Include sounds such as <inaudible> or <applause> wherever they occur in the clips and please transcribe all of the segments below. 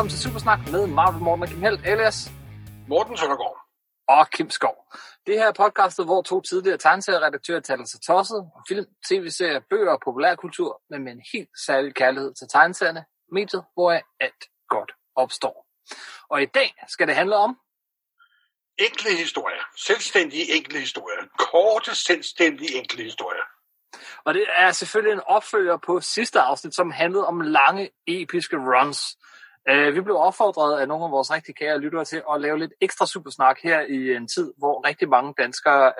velkommen til Supersnak med Marvel Morten og Kim Helt, alias Morten Søndergaard. og Kim Skov. Det her er podcastet, hvor to tidligere tegneserieredaktører taler sig tosset om film, tv-serier, bøger og populærkultur, men med en helt særlig kærlighed til tegneserierne, mediet, hvor alt godt opstår. Og i dag skal det handle om Enkle historier. Selvstændige enkle historier. Korte, selvstændige enkle historier. Og det er selvfølgelig en opfølger på sidste afsnit, som handlede om lange, episke runs. Uh, vi blev opfordret af nogle af vores rigtig kære lyttere til at lave lidt ekstra supersnak her i en tid, hvor rigtig mange danskere,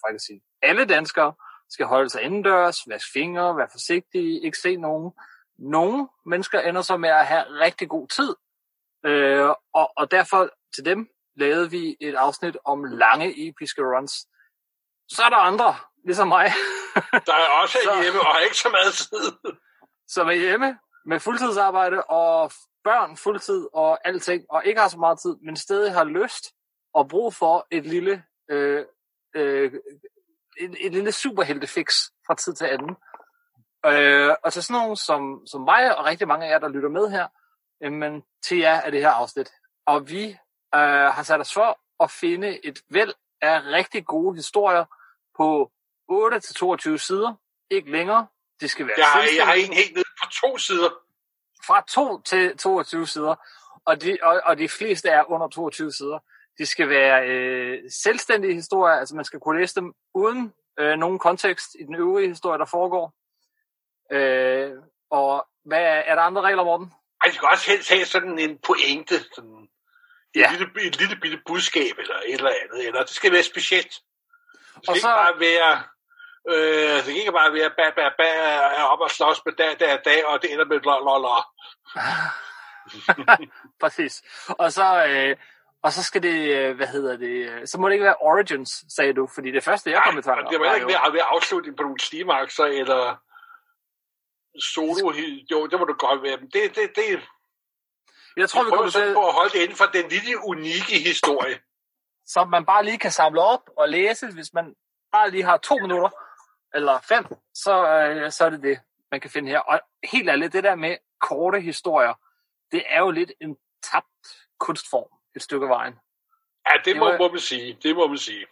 for at sige alle danskere, skal holde sig indendørs, vaske fingre, være forsigtige, ikke se nogen. Nogle mennesker ender så med at have rigtig god tid, uh, og, og derfor til dem lavede vi et afsnit om lange, episke runs. Så er der andre, ligesom mig, <laughs> Der er også Så- hjemme og har ikke så meget tid. som er hjemme med fuldtidsarbejde og børn fuldtid og alting, og ikke har så meget tid, men stadig har lyst og brug for et lille, øh, øh, et, et lille superheltefix fra tid til anden. Øh, og til sådan nogen som, som mig og rigtig mange af jer, der lytter med her, øh, men til jer er det her afsnit. Og vi øh, har sat os for at finde et væld af rigtig gode historier på 8-22 sider. Ikke længere. Det skal være Jeg har, jeg har en helt nede på to sider. Fra 2 til 22 sider, og de, og, og de fleste er under 22 sider. De skal være øh, selvstændige historier, altså man skal kunne læse dem uden øh, nogen kontekst i den øvrige historie, der foregår. Øh, og hvad er, er der andre regler, Morten? Jeg skal også helst have sådan en pointe. Sådan et, Ja. lille, et lille bitte budskab eller et eller andet. Eller det skal være specielt. Det skal Og ikke så- bare være... Øh, det ikke bare være, bag, bag, bag, er op og slås med dag, dag, dag, og det ender med lol, lol, lol. Præcis. Og så, øh, og så skal det, øh, hvad hedder det, øh, så må det ikke være Origins, sagde du, fordi det første, jeg kom i tanke det var ikke ved, ved afslutning på nogle stimakser, eller solo, jo, det må du godt være, men det, det, det, jeg tror, vi kommer til, på at holde det inden for den lille unikke historie. som man bare lige kan samle op og læse, hvis man bare lige har to minutter eller fem, så, øh, så er det det, man kan finde her. Og helt ærligt, det der med korte historier, det er jo lidt en tabt kunstform et stykke af vejen. Ja, det Det må, var- må man sige, det må man sige.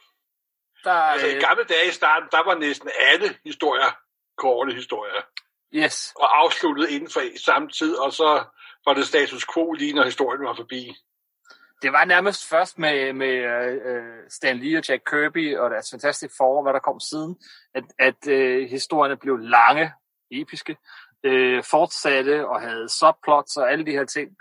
Der, Altså i øh, gamle dage i starten, der var næsten alle historier korte historier, yes, og afsluttet inden for samme tid, og så var det status quo lige når historien var forbi det var nærmest først med, med uh, Stan Lee og Jack Kirby og deres Fantastic Four, hvad der kom siden, at, at uh, historierne blev lange, episke, uh, fortsatte og havde subplots og alle de her ting.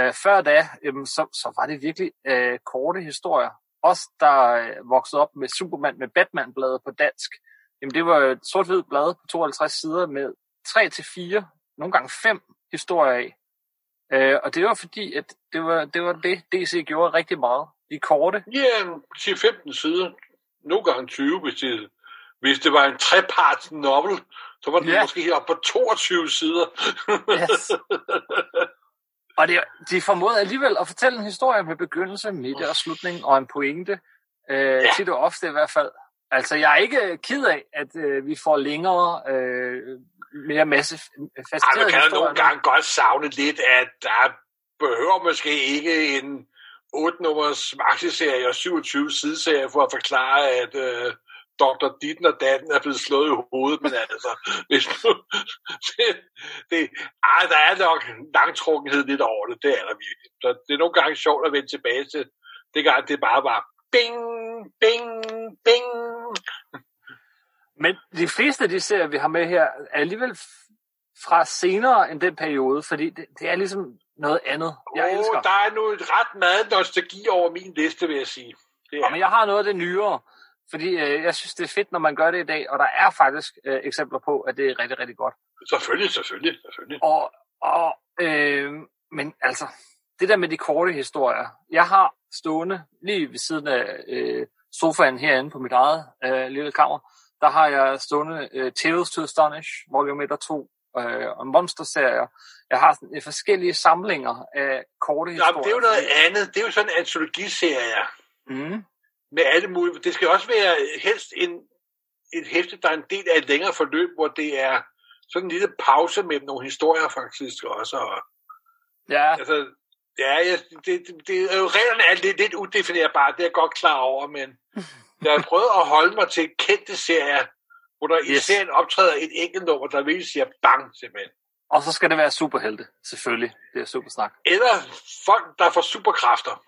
Uh, før da, um, så, så var det virkelig uh, korte historier. Os, der uh, voksede op med Superman med Batman-bladet på dansk, jamen det var et sort-hvid blad på 52 sider med 3 til 4, nogle gange 5 historier af. Øh, og det var fordi, at det var, det var det, DC gjorde rigtig meget. De korte. Ja, 10-15 sider, nogle gange 20, hvis det, hvis det var en treparts novel, så var det Ja. måske op på 22 sider. Yes. og det, de formåede alligevel at fortælle en historie med begyndelse, midte og slutning og en pointe. Øh. Ja. Tit og ofte i hvert fald. Altså, jeg er ikke ked af, at øh, vi får længere, øh, mere masse Ej, man kan jo nogle gange godt savne lidt, at der behøver måske ikke en 8-nummers maxiserie og 27 sideserie for at forklare, at øh, Dr. Ditten og Datten er blevet slået i hovedet, men altså, <laughs> hvis du, det, det, ej, der er nok langtrukkenhed lidt over det, det er der virkelig. Så det er nogle gange sjovt at vende tilbage til, det gang det bare var bing, bing, bing. Men de fleste af de serier, vi har med her, er alligevel fra senere end den periode, fordi det, det er ligesom noget andet. Jeg Åh, elsker. der er nu et ret meget nostalgi over min liste, vil jeg sige. Det Ja, er. men jeg har noget af det nyere, fordi øh, jeg synes, det er fedt, når man gør det i dag, og der er faktisk øh, eksempler på, at det er rigtig, rigtig godt. Selvfølgelig, selvfølgelig, selvfølgelig. Og, og øh, men altså, det der med de korte historier, jeg har stående lige ved siden af øh, sofaen herinde på mit eget øh, lille kammer, der har jeg stående øh, Tales to Astonish, volume 1 og 2, øh, og monsterserier. Jeg har sådan, øh, forskellige samlinger af korte historier. Jamen, det er jo noget andet. Det er jo sådan en antologiserie Mm. med alle mulige. Det skal også være helst en, et hæfte, der er en del af et længere forløb, hvor det er sådan en lille pause mellem nogle historier faktisk også. Og, Ja, altså, Ja, jeg, det, det, det, reglerne er lidt, lidt udefinerbare, det er jeg godt klar over, men <laughs> jeg har prøvet at holde mig til kendte serier, hvor der yes. i serien optræder et enkelt nummer, der virkelig siger bang, simpelthen. Og så skal det være superhelte, selvfølgelig. Det er super snak. Eller folk, der får superkræfter.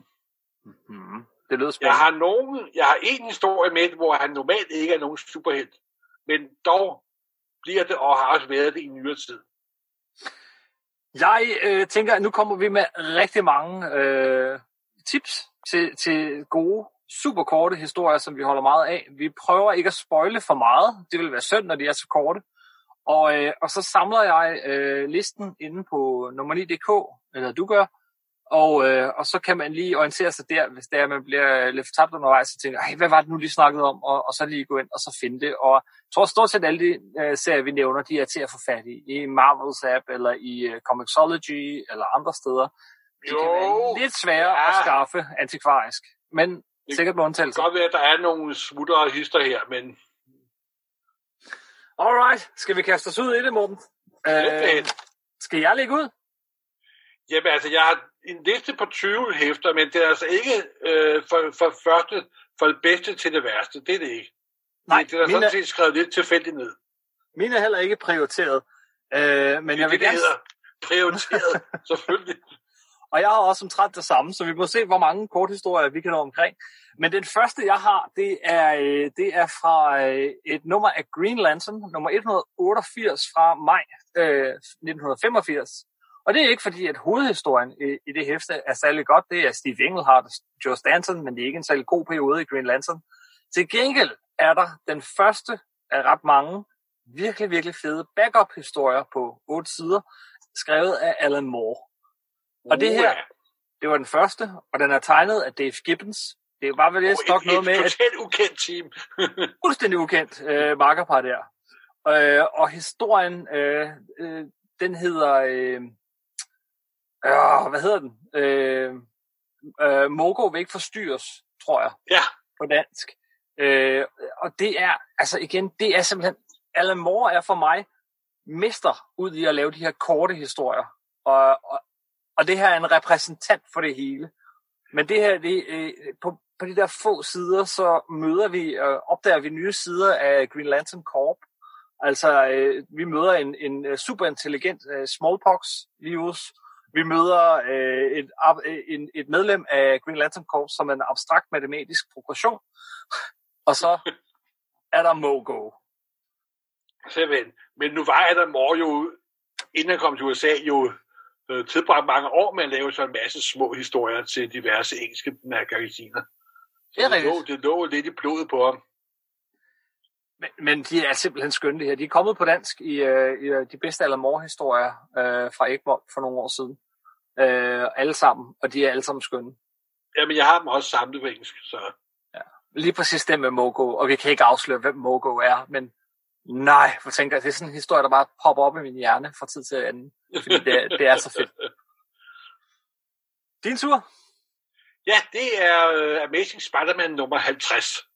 Mm-hmm. Det lyder spændende. Jeg har, nogen, jeg har en historie med, hvor han normalt ikke er nogen superhelt, men dog bliver det, og har også været det i nyere tid. Jeg øh, tænker, at nu kommer vi med rigtig mange øh, tips til, til gode, super korte historier, som vi holder meget af. Vi prøver ikke at spoile for meget. Det vil være synd, når de er så korte. Og, øh, og så samler jeg øh, listen inde på nummer 9.dk, eller du gør, og, øh, og så kan man lige orientere sig der, hvis det er, at man bliver lidt fortabt undervejs, og tænker, hvad var det nu, de snakkede om, og, og så lige gå ind og så finde det. Og jeg tror stort set alle de øh, serier, vi nævner, de er til at få fat i. I Marvel's app, eller i øh, Comixology, eller andre steder. De jo, kan være lidt svære ja. at skaffe antikvarisk, men det sikkert med undtagelse. Det kan godt være, at der er nogle smutter og hister her, men... Alright, skal vi kaste os ud i det, Morten? Øh, skal jeg lægge ud? Jamen altså, jeg har en liste på 20 hæfter, men det er altså ikke øh, for, for første, for det bedste til det værste. Det er det ikke. Nej, det, det er mine, sådan set skrevet lidt tilfældigt ned. Mine er heller ikke prioriteret. Øh, men det, jeg vil det, gerne... hedder prioriteret, <laughs> selvfølgelig. Og jeg har også omtrent det samme, så vi må se, hvor mange korthistorier vi kan nå omkring. Men den første, jeg har, det er, øh, det er fra øh, et nummer af Green Lantern, nummer 188 fra maj øh, 1985. Og det er ikke fordi, at hovedhistorien i, i det hæfte er særlig godt. Det er Steve Englehart og Joe Stanton, men det er ikke en særlig god periode i Green Lantern. Til gengæld er der den første af ret mange virkelig, virkelig fede backup-historier på otte sider, skrevet af Alan Moore. Og det her, det var den første, og den er tegnet af Dave Gibbons. Det var vel oh, nok noget med... Et totalt ukendt team. <laughs> fuldstændig ukendt øh, markerpar der. Øh, og historien, øh, øh, den hedder... Øh, øh, hvad hedder den? Øh, øh, Mogo vil ikke forstyrres, tror jeg. Ja. På dansk. Øh, og det er, altså igen, det er simpelthen, Alan Moore er for mig mester ud i at lave de her korte historier. Og, og, og det her er en repræsentant for det hele. Men det her, det, øh, på, på de der få sider, så møder vi, øh, opdager vi nye sider af Green Lantern Corp. Altså, øh, vi møder en, en øh, superintelligent super intelligent øh, smallpox-virus, vi møder øh, et, øh, en, et medlem af Green Lantern Corps, som er en abstrakt matematisk progression. Og så er der Mogo. Simpelthen. Men nu var Adam Moore jo, inden han kom til USA, jo øh, tilbragt mange år med at lave så en masse små historier til diverse engelske magasiner. Så det, det, lå, det lå lidt i blodet på ham. Men, men de er simpelthen skønne det her. De er kommet på dansk i, uh, i uh, de bedste Alan Moore-historier uh, fra Egmont for nogle år siden. Uh, alle sammen, og de er alle sammen skønne. Jamen, jeg har dem også samlet på engelsk, så... Ja. Lige præcis det med Mogo, og vi kan ikke afsløre, hvem Mogo er, men nej, for tænker det er sådan en historie, der bare popper op i min hjerne fra tid til anden, fordi det, det er så fedt. Din tur? Ja, det er uh, Amazing Spider-Man nummer 50.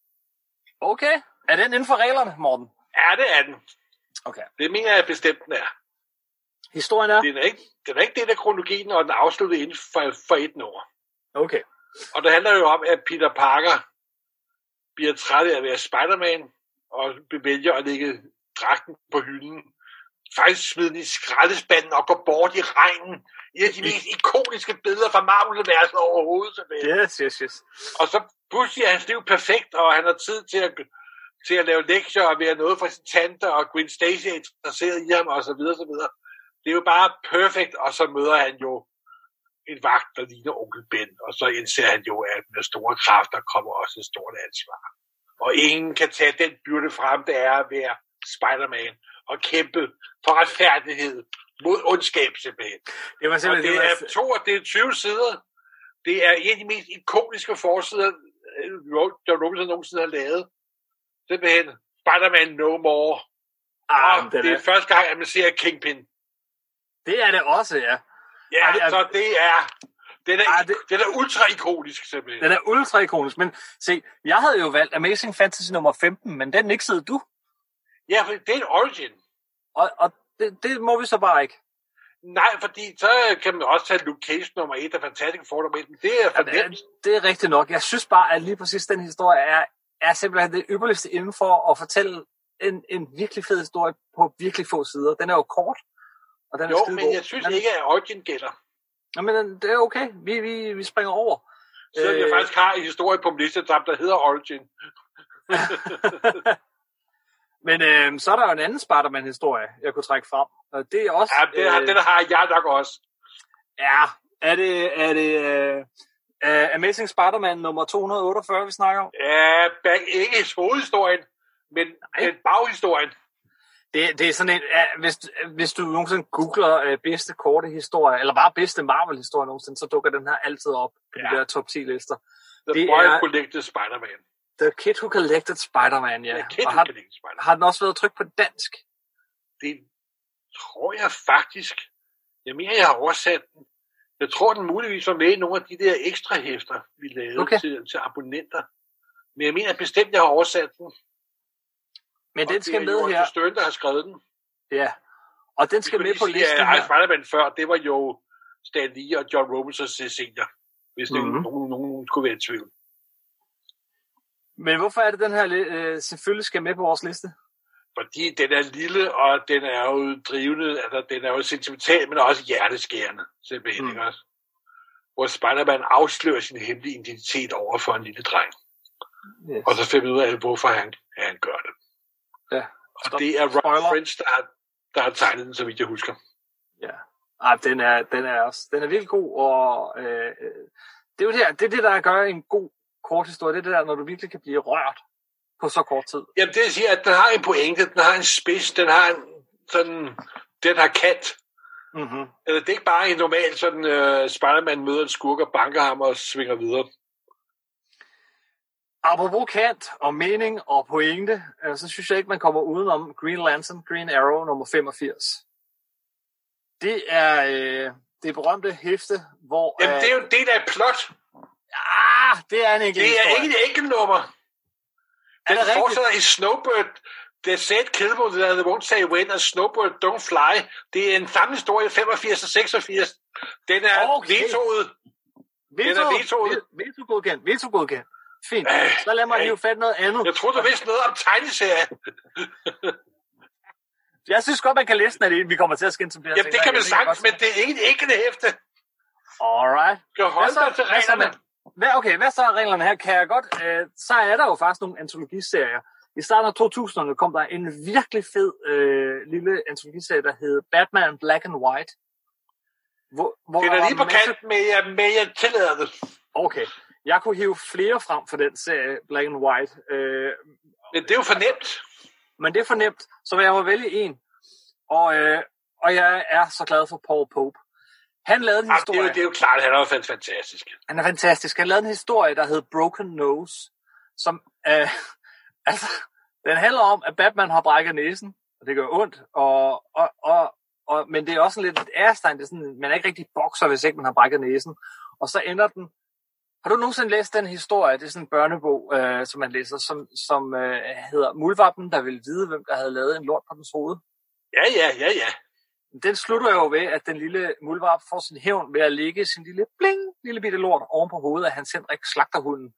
Okay. Er den inden for reglerne, Morten? Ja, det er den. Okay. Det mener jeg bestemt, den er. Historien er? Den er ikke, den er ikke det der kronologien, og den er afsluttet inden for, for et år. Okay. Og det handler jo om, at Peter Parker bliver træt af at være Spider-Man, og vælger at lægge dragten på hylden. Faktisk smide den i skraldespanden og gå bort i regnen. Et af de mest ikoniske billeder fra Marvel-universet overhovedet. Yes, yes, yes. Og så pludselig er hans liv perfekt, og han har tid til at til at lave lektier og være noget for sin tante, og Gwen Stacy er interesseret i ham, og så videre, så videre. Det er jo bare perfekt, og så møder han jo en vagt, der ligner onkel Ben, og så indser han jo, at med store kræfter kommer også et stort ansvar. Og ingen kan tage den byrde frem, det er at være Spider-Man og kæmpe for retfærdighed mod ondskab simpelthen. Det, var simpelthen, og det, det var... er to, det er 20 sider. Det er en af de mest ikoniske forsider, øh, der nogensinde har lavet simpelthen Spider-Man No More. Ah, og det er, er første gang, at man ser Kingpin. Det er det også, ja. Ja, Ej, det er, så det er... Den er, Ej, det, den er ultra-ikonisk, simpelthen. Den er ultra-ikonisk, men se, jeg havde jo valgt Amazing Fantasy nummer 15, men den ikke sidder du. Ja, for det er en origin. Og, og det, det må vi så bare ikke. Nej, fordi så kan man også tage Luke Cage nummer 1 af Fantastic Four nummer 1, men det er for Ja, det, det er rigtigt nok. Jeg synes bare, at lige præcis den historie er, er simpelthen det ypperligste inden for at fortælle en, en virkelig fed historie på virkelig få sider. Den er jo kort, og den er Jo, men jeg synes ikke, at Origin gælder. Nå, men den- det er okay. Vi, vi, vi springer over. Så øh... jeg Øh. faktisk har en historie på min der hedder Origin. <laughs> Men øh, så er der jo en anden Spider-Man-historie, jeg kunne trække frem. Og det er også... Ja, det, øh... den har jeg nok også. ja, er det, er det øh, uh, Amazing Spider-Man nummer 248, vi snakker om? Ja, bag, ikke hovedhistorien, men, Nej. men baghistorien. Det, det er sådan en, ja, hvis, hvis du nogensinde googler øh, bedste korte historie, eller bare bedste Marvel-historie nogensinde, så dukker den her altid op på Ja. de der top 10 lister. The Det Boy er-. Collected Spider-Man. The Kid Who Collected Spider-Man, ja. The Kid Og har, Spider-Man. har den også været trykt på dansk? Det tror jeg faktisk. Jeg mener, jeg har oversat den. Jeg tror, den muligvis var med i nogle af de der ekstra hæfter, vi lavede Okay. til, til abonnenter. Men jeg mener bestemt, jeg har oversat den. Men og den skal det er med her. Støn, der har skrevet den. Ja. Og den skal med på listen her. Spider-Man før, det var jo Stan Lee og John Robinson senior. Hvis det Mhm. mm-hmm. nogen, nogen skulle være i tvivl. Men hvorfor er det, den her øh, selvfølgelig skal med på vores liste? Fordi den er lille, og den er jo drivende, altså den er jo sentimental, men også hjerteskærende, simpelthen. Mm. Også. Hvor Spider-Man afslører sin hemmelige identitet over for en lille dreng. Yes. Og så finder vi ud af, hvorfor han, han gør det. Ja. Og Stop. det er Rob Spoiler. French, der har, der har tegnet den, så vidt jeg husker. Ja. Ej, den er, den er også, den er virkelig god, og øh, øh, det er jo det, her- det, er det, der gør en god kort historie. Det er det der, når du virkelig kan blive rørt på så kort tid. Jamen det siger, at den har en pointe, den har en spids, den har en sådan, den har kant. Mm-hmm. Eller det er ikke bare en normal sådan, uh, Spider-Man møder en skurk og banker ham og svinger videre. Apropos kant og mening og pointe, øh, så synes jeg ikke, man kommer udenom Green Lantern, Green Arrow nummer 85. Det er øh, det berømte hæfte, hvor... Jamen øh, det er jo en del af et plot. Ah, det er en enkelt Det er historie. ikke et enkelt nummer. Er Den det rigtigt? fortsætter i Snowbird. The said Kilbo that they won't say when, og Snowbird don't fly. Det er en samme historie, 85 og 86. Den er Okay. vetoet. Veto, Den er vetoet. ve- Veto godkendt, veto godkendt. Fint. Så lad mig lige fat noget andet. Jeg tror, du vidste noget om tegneserie. <laughs> Jeg synes godt, man kan læse den, at vi kommer til at skænde til Jamen, det kan man sagtens, men det er ikke et enkelt hæfte. Alright. Skal holde så? dig til reglerne. Hvad, okay, hvad så er reglerne her? Kan jeg godt... Øh, så er der jo faktisk nogle antologiserier. I starten af 2000'erne kom der en virkelig fed øh, lille antologiserie, der hed Batman Black and White. Hvor, hvor der er lige på masser- kant med, jeg, med, jeg tillader det. Okay. Jeg kunne hive flere frem for den serie, Black and White. Øh, Men det er jo for nemt. men det er for nemt, så jeg må vælge en. Og, øh, og jeg er så glad for Paul Pope. Han lavede en Jamen, det, er jo, historie. det er jo klart, han er jo fan- fantastisk. Han er fantastisk. Han lavede en historie, der hed Broken Nose, som øh, <laughs> altså, den handler om, at Batman har brækket næsen, og det gør ondt, og, og, og, og, men det er også sådan lidt et ærestegn. Det er sådan, man er ikke rigtig bokser, hvis ikke man har brækket næsen. Og så ender den... Har du nogensinde læst den historie? Det er sådan en børnebog, øh, som man læser, som, som øh, hedder Muldvarpen, der ville vide, hvem der havde lavet en lort på dens hoved. Ja, ja, ja, ja. Den slutter jo ved, at den lille muldvarp får sin hævn ved at lægge sin lille bling, lille bitte lort oven på hovedet af hans Henrik slagterhunden.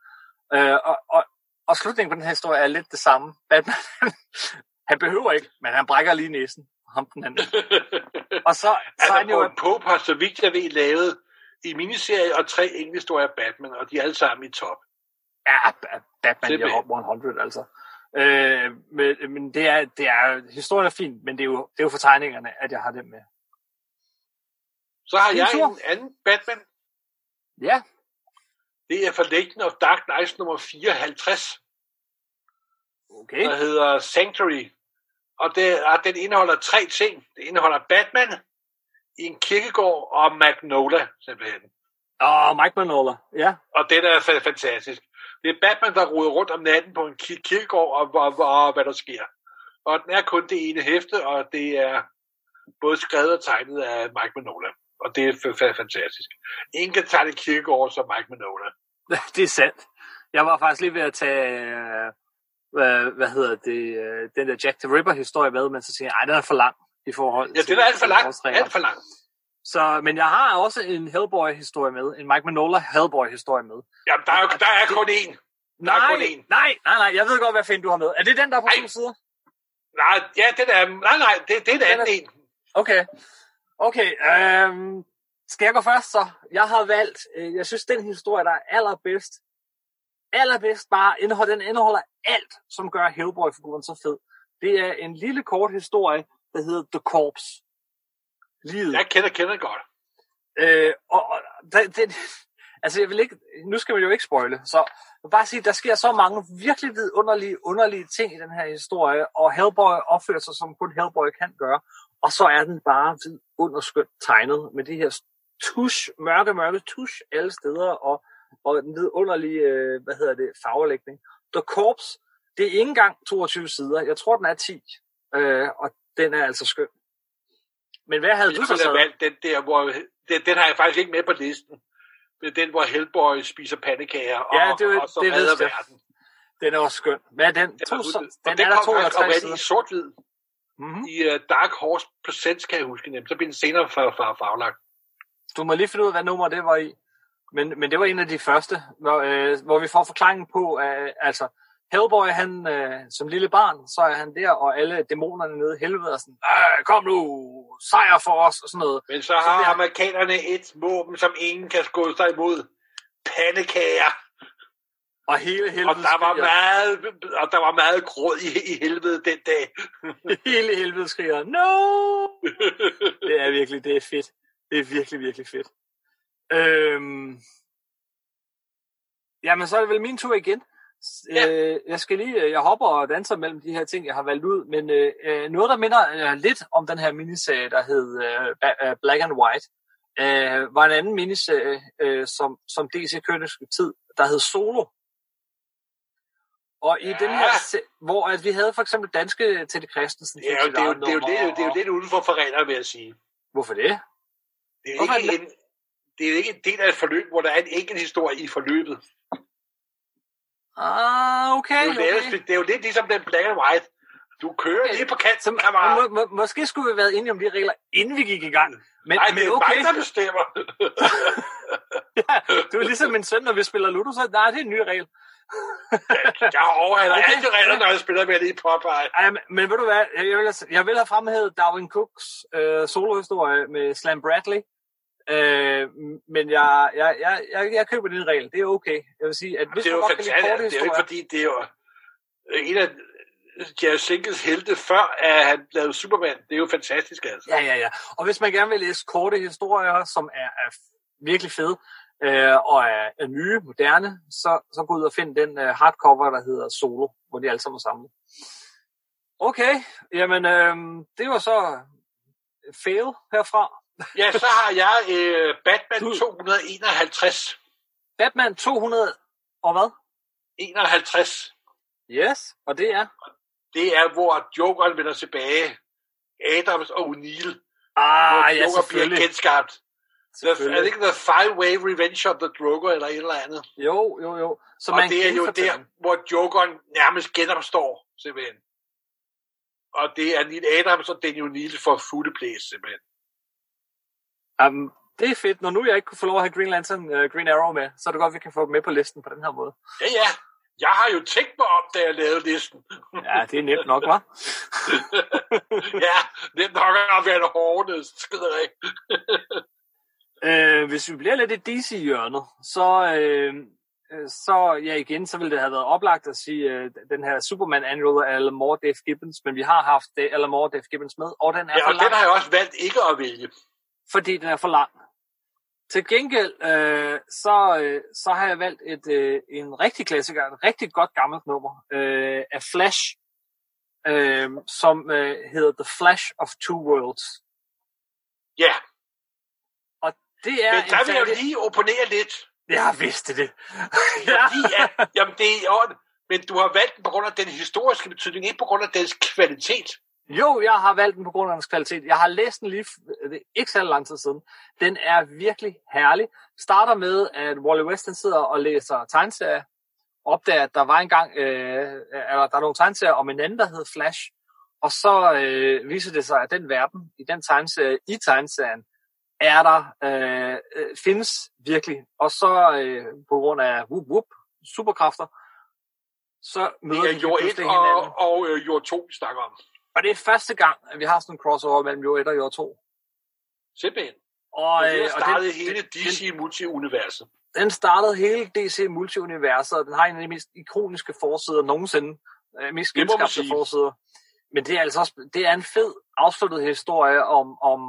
Øh, og, og, og slutningen på den her historie er lidt det samme. Batman, <laughs> han behøver ikke, men han brækker lige næsen. Ham den anden. <laughs> Og så, så er altså, han jo... Paul Pope har, så vidt jeg ved, lavet en miniserie og tre enkelthistorier Batman, og de er alle sammen i top. Ja, Ba- Batman i. Hot 100, altså. Øh, men, men det er, det er, historien er fin, men det er, jo, det er jo for tegningerne, at jeg har dem med. Så har jeg en anden Batman. Ja, Det er fra Legend of Dark Knights nummer 54, okay. der hedder Sanctuary. Og, det, og den indeholder tre ting. Det indeholder Batman i en kirkegård og Magnola, simpelthen. Og Mike Manola, ja. Og den er fa- fantastisk. Det er Batman, der ruder rundt om natten på en ki- kirkegård, og, og, og, og hvad der sker. Og den er kun det ene hæfte, og det er både skrevet og tegnet af Mike Manola. Og det er fa- fantastisk. Ingen kan det kirkegård som Mike Manola. <laughs> det er sandt. Jeg var faktisk lige ved at tage, øh, hvad, hvad hedder det, øh, den der Jack the Ripper historie med, men så siger jeg, ej, den er for lang i forhold Ja, til det er alt for langt. Alt for langt. Så, men jeg har også en Hellboy-historie med, en Mike Manola Hellboy-historie med. Jamen, der er, jo, der er kun én. Der nej, er kun én. nej, nej, nej, jeg ved godt, hvad fanden du har med. Er det den, der er på Nej. to sider? Nej, ja, det er, nej, nej, det, det er den anden en. Okay. Okay, øhm, skal jeg gå først så? Jeg har valgt, øh, jeg synes, den historie, der er allerbedst, allerbedst bare, indeholder, den indeholder alt, som gør Hellboy-figuren så fed. Det er en lille kort historie, der hedder The Corpse. Livet. Jeg kender, kender godt. Øh, og, og det, det, altså jeg vil ikke, nu skal man jo ikke spoile, så jeg vil bare sige, der sker så mange virkelig vidunderlige, underlige ting i den her historie, og Hellboy opfører sig, som kun Hellboy kan gøre, og så er den bare vidunderskønt tegnet med de her tusch, mørke, mørke tusch alle steder, og, og den vidunderlige, øh, hvad hedder det, farvelægning. The Corpse, det er ikke engang 22 sider, jeg tror, den er 10, øh, og den er altså skøn. Men hvad havde Jeg du så taget? valgt den der, hvor... Den, den har jeg faktisk ikke med på listen. Det er den, hvor Hellboy spiser pandekager og, Ja, det jo- og så det redder jeg. verden. Den er også skøn. Hvad er den? Den, To, så, den, den, den er der to eller faktisk tre oprindeligt sider. i sort-hvid. Mm-hmm. I uh, Dark Horse Presents, kan jeg huske nemt. Så blev den senere fra, fra farvelagt. Du må lige finde ud af, hvad nummer det var i. Men, men det var en af de første, hvor, øh, hvor vi får forklaringen på, øh, altså Hellboy, han, øh, som lille barn, så er han der, og alle dæmonerne nede i helvede er sådan, "Øh, kom nu, sejr for os, og sådan noget. Men så så har bliver- amerikanerne et våben, som ingen kan skåle sig imod. Pandekager. Og hele Og helvede der var skriger, meget, og der var meget gråd i, i helvede den dag. <laughs> hele helvede skriger, no! <laughs> det er virkelig, det er fedt. Det er virkelig, virkelig fedt. Øhm, jamen, så er det vel min tur igen. Ja. Øh, jeg skal lige, øh, jeg hopper og danser mellem de her ting, jeg har valgt ud, men øh, øh, noget, der minder øh, lidt om den her miniserie, der hed øh, øh, Black and White, øh, var en anden miniserie, øh, som, som DC kørte tid, der hed Solo. Og i Ja. den her, hvor at vi havde for eksempel danske Christensen. Det er, jo, fik det, er jo, det, er jo, det, er jo, det er jo lidt uden for forældre, vil jeg sige. Hvorfor det? Det er Hvorfor ikke det en, det er jo ikke en del af et forløb, hvor der er en enkelt historie i forløbet. Ah, Det okay, er, jo, lavet, okay. det er jo lidt ligesom den black and white. Du kører Okay. lige på kanten, kammerat. må, må, måske skulle vi have været enige om de regler, inden vi gik i gang. Men, Nej, men det er okay, mig, der bestemmer. <laughs> ja, du er ligesom min søn, når vi spiller Ludo, så nej, det er en ny regel. Jeg overholder <laughs> Okay. okay. alle de regler, når jeg spiller med det i Popeye. Ej, men, men ved du hvad, jeg vil, jeg vil have fremhævet Darwin Cooks øh, solohistorie med Slam Bradley. Øh, men jeg, jeg, jeg, jeg, jeg køber din regel, det er okay. Jeg vil sige, at hvis Det er man jo fantastisk. Det er jo ikke fordi, det er jo en af Jerry Sinkels helte, før at han lavede Superman. Det er jo fantastisk, altså. Ja, ja, ja. Og hvis man gerne vil læse korte historier, som er, er virkelig fede, øh, og er, er nye, moderne, så, så gå ud og find den øh, hardcover, der hedder Solo, hvor de alle sammen er samlet. Okay, jamen øh, det var så fail herfra. Ja, så har jeg øh, Batman Du- 251. Batman 200 og hvad? 51. Yes, og det er? Det er, hvor Jokeren vender tilbage. Adams og O'Neill. Ah, hvor ja, Joker bliver genskabt. The, er det ikke The Five-Way Revenge of the Joker, eller et eller andet? Jo, jo, jo. Så og man det er jo der, hvor Jokeren nærmest genopstår, simpelthen. Og det er Neil Adams og Daniel O'Neill for fulde place, simpelthen. Um, det er fedt. Når nu jeg ikke kunne få lov at have Green Lantern, uh, Green Arrow med, så er det godt, at vi kan få dem med på listen på den her måde. Ja, ja. Jeg har jo tænkt mig om, da jeg lavede listen. Ja, det er nemt nok, hva'? <laughs> ja, det er nok at være en hårde skideri. <laughs> Øh, hvis vi bliver lidt i DC-hjørnet, så, øh, øh, så ja igen, så ville det have været oplagt at sige øh, den her Superman Annual af Alan Moore Dave Gibbons, men vi har haft det, Alan Moore Dave Gibbons med, og den er Ja, og den har jeg også valgt ikke at vælge. Fordi den er for lang. Til gengæld, øh, så, øh, så har jeg valgt et, øh, en rigtig klassiker, et rigtig godt gammelt nummer øh, af Flash, øh, som øh, hedder The Flash of Two Worlds. Ja, Det er men en der vil jeg jo lige opponere lidt. Jeg vidste det. <laughs> Fordi at, jamen det er i orden, men du har valgt den på grund af den historiske betydning, ikke på grund af dens kvalitet. Jo, jeg har valgt den på grund af dens kvalitet. Jeg har læst den lige, er ikke så lang tid siden. Den er virkelig herlig. Starter med, at Wally West sidder og læser tegneserier. Opdager, at der var engang, øh, eller der er nogle tegneserier om en anden, der hed Flash. Og så øh, viser det sig, at den verden, i den tegneserie, i tegneserien, er der, øh, øh, findes virkelig. Og så øh, på grund af whoop, whoop, superkræfter, så møder Det er de jord 1 pludselig hinanden. og, og øh, jord 2, vi snakker om. Og det er første gang, at vi har sådan en crossover mellem jord 1 og jord 2. Simpelthen. Og, Og, øh, det og har startet den, hele den, DC Multi-universet. den startede hele DC Multiuniverset, og den har en af de mest ikoniske forsider nogensinde. Øh, mest genskabte forsider. Men det er altså også, det er en fed afsluttet historie om, om,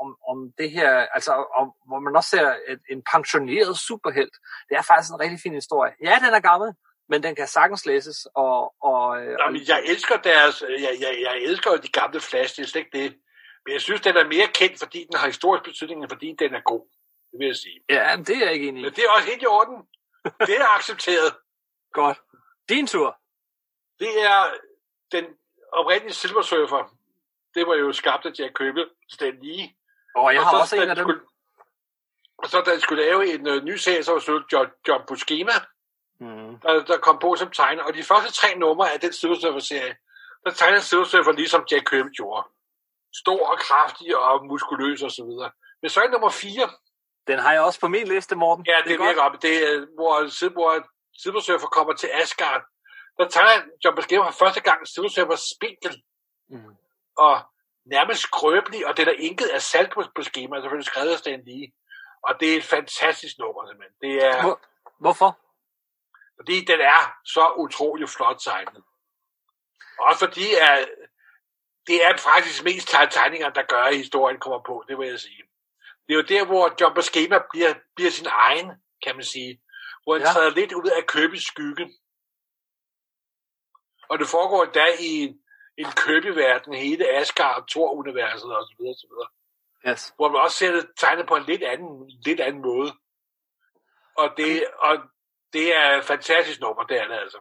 om, om det her, altså om, hvor man også ser et, en pensioneret superhelt. Det er faktisk en rigtig fin historie. Ja, den er gammel, men den kan sagtens læses. Og, og, øh, Jamen, jeg elsker deres, jeg, jeg, jeg elsker jo de gamle Flash, det er slet ikke det. Men jeg synes, den er mere kendt, fordi den har historisk betydning, end fordi den er god. Det vil jeg sige. ja, det er jeg ikke enig i. Men det er også helt i orden. <laughs> Det er accepteret. Godt. Din tur. Det er den oprindelige Silver Surfer. Det var jo skabt af Jack Kirby, Stan Lee. Og jeg Og har så, også en af de dem. Skulle, og så da de skulle lave en uh, ny serie, så var det John, John Buscema, Mm. der, der kom på som tegner. Og de første tre numre af den Silver Surfer-serie, der tegner Silver Surfer ligesom Jack Kirby gjorde. Stor og kraftig og muskuløs og så videre. Men så er nummer 4, Den har jeg også på min liste, Morten. ja, det, det virker op. Det er, hvor, hvor Silver Surfer kommer til Asgard. Der tegner John Buscema for første gang Silver Surfer spinkel Mm. og nærmest skrøbelig, og den er inket af salt på, på skemaet, selvfølgelig skrevet af Stan Lee. Og det er et fantastisk nummer, simpelthen. Det er, Hvor, hvorfor? Fordi den er så utrolig flot tegnet. Også fordi, at det er faktisk mest tegninger, der gør, at historien kommer på, det vil jeg sige. Det er jo der, hvor John Buscema bliver, bliver sin egen, kan man sige. Hvor han Ja. træder lidt ud af Kirby's skygge. Og det foregår endda i en, en Kirby-verden, hele Asgard, Thor-universet og så videre, så videre. Yes. Hvor man også ser det tegnet på en lidt anden, lidt anden måde. Og det, og det er et fantastisk nummer, det er det altså.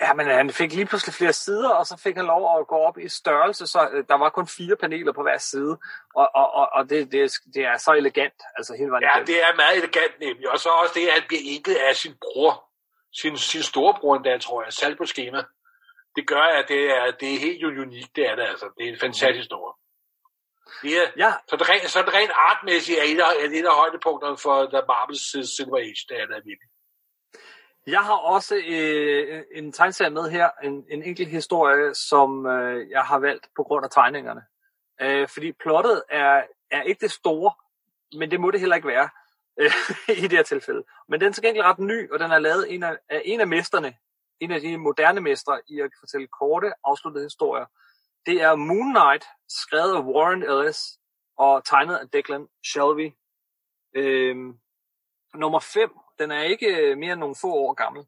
Ja, men han fik lige pludselig flere sider, og så fik han lov at gå op i størrelse, så øh, der var kun fire paneler på hver side, og, og, og, og det, det, er- det er så elegant, altså hele vejen Ja, igennem. det er meget elegant nemlig. Og så også det, at han bliver inket af sin bror. Sin, sin storebror endda, tror jeg. Salt på schema. Det gør, at det er, det er helt unikt, det er det altså. Det er en fantastisk nummer. Det er, Ja, så, det rent, så det rent artmæssigt er et af, et af højdepunkterne for The Marvel's Silver Age, det er det virkelig jeg har også øh, en tegneserie med her, en, en enkelt historie, som øh, jeg har valgt på grund af tegningerne. Øh, fordi plottet er, er ikke det store, men det må det heller ikke være øh, <laughs> i det her tilfælde. Men den er til gengæld ret ny, og den er lavet en af, af en af mesterne, en af de moderne mestre i at fortælle korte, afsluttede historier. Det er Moon Knight, skrevet af Warren Ellis og tegnet af Declan Shelby. Øh, nummer 5, den er ikke øh, mere end nogle få år gammel.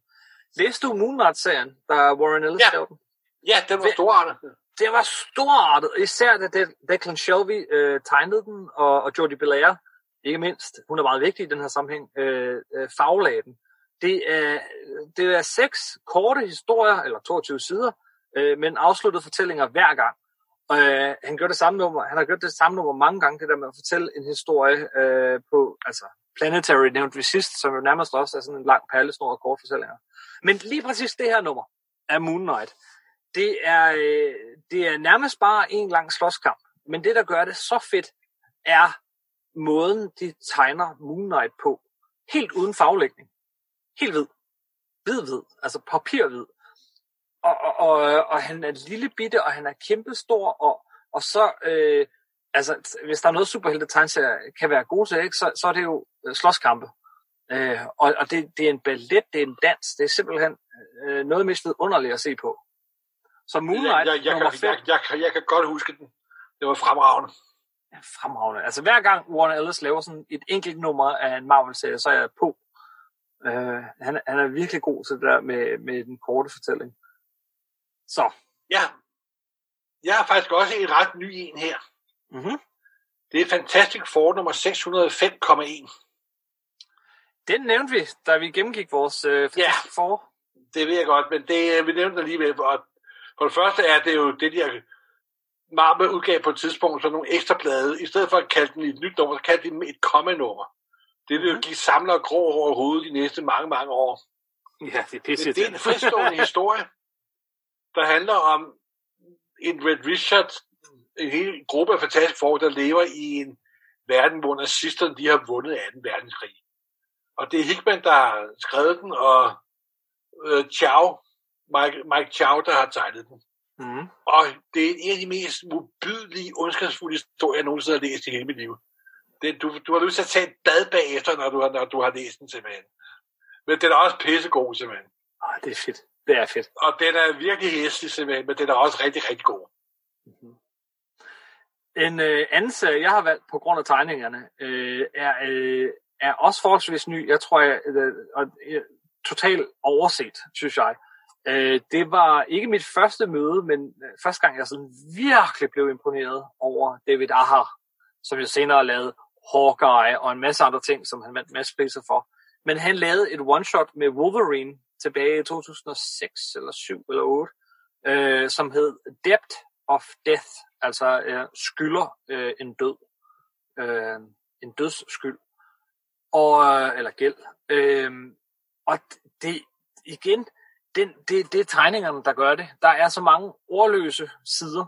Læste du Moon Knight-serien, der Warren Ellis Ja. skrev den? Ja, den var storartet. det var storartet, især da De- Declan Shelby øh, tegnede den, og, og Jodie Belair, ikke mindst, hun er meget vigtig i den her sammenhæng, øh, øh, faglagde den. Det er, det er seks korte historier, eller 22 sider, øh, men afsluttede fortællinger hver gang. Øh, han, gør det samme nummer, han har gjort det samme nummer mange gange, det der med at fortælle en historie øh, på, altså Planetary nævnte vi sidst, som jo nærmest også er sådan en lang perlesnor og kort fortællinger. Men lige præcis det her nummer af Moon Knight, det er, øh, det er nærmest bare en lang slåskamp. Men det, der gør det så fedt, er måden, de tegner Moon Knight på. Helt uden faglægning. Helt hvid. Hvid-hvid. Altså papirhvid. Og, og, og, og han er lille bitte, og han er kæmpestor, og, og så, øh, altså, hvis der er noget superhelte tegneserier kan være gode til, ikke, så, så er det jo slåskampe. Øh, og og det, det er en ballet, det er en dans, det er simpelthen øh, noget mest underligt at se på. Så Moonlight jeg, jeg, jeg, nummer kan, 5 jeg, jeg, kan, jeg kan godt huske den. Det var fremragende. fremragende. Altså hver gang Warner Ellis laver sådan et enkelt nummer af en Marvel-serie, så er jeg på. Øh, han, han er virkelig god til det der med, med den korte fortælling. Så. Ja. Jeg har faktisk også en ret ny en her. Mm-hmm. Det er Fantastic Four nummer 605,1. Den nævnte vi, da vi gennemgik vores øh, Fantastic Four. Det ved jeg godt, men det, øh, vi nævnte det alligevel. Og for det første er det jo det, de Marvel udgav på et tidspunkt så nogle ekstra blade. I stedet for at kalde den et nyt nummer, så kaldte de den et komma-nummer. Det vil jo Mhm. give samler grå over hovedet de næste mange, mange år. Ja, det er pisse Det er en fristående <laughs> historie, der handler om en Red Richard, en hel gruppe af fantastiske folk, der lever i en verden, hvor nazisterne de har vundet 2. verdenskrig. Og det er Hickman, der har skrevet den, og øh, Chow, Mike, Mike Chow, der har tegnet den. Mm. Og det er en af de mest mobydelige, ondskabsfulde historier, jeg nogensinde har læst i hele mit liv. Det, du, du har lyst til at tage et bad bagefter, når du har, når du har læst den simpelthen. Men den er også pissegod simpelthen. Oh, det er fedt. Det er fedt. Og den er virkelig hæslig simpelthen, men den er også rigtig, rigtig god. Mm-hmm. En øh, anden serie, jeg har valgt på grund af tegningerne, øh, er, øh, er også forholdsvis ny. Jeg tror, jeg, øh, og øh, totalt overset, synes jeg. Øh, det var ikke mit første møde, men øh, første gang, jeg sådan virkelig blev imponeret over David Aha, som jeg senere lavede Hawkeye og en masse andre ting, som han vandt masse priser for. Men han lavede et one-shot med Wolverine tilbage i 2006 eller 7 eller 8, øh, som hed Depth of Death, altså øh, skylder øh, en død. Øh, en dødsskyld. Og, øh, eller gæld. Øh, og det, igen, den, det, det er tegningerne, der gør det. Der er så mange ordløse sider,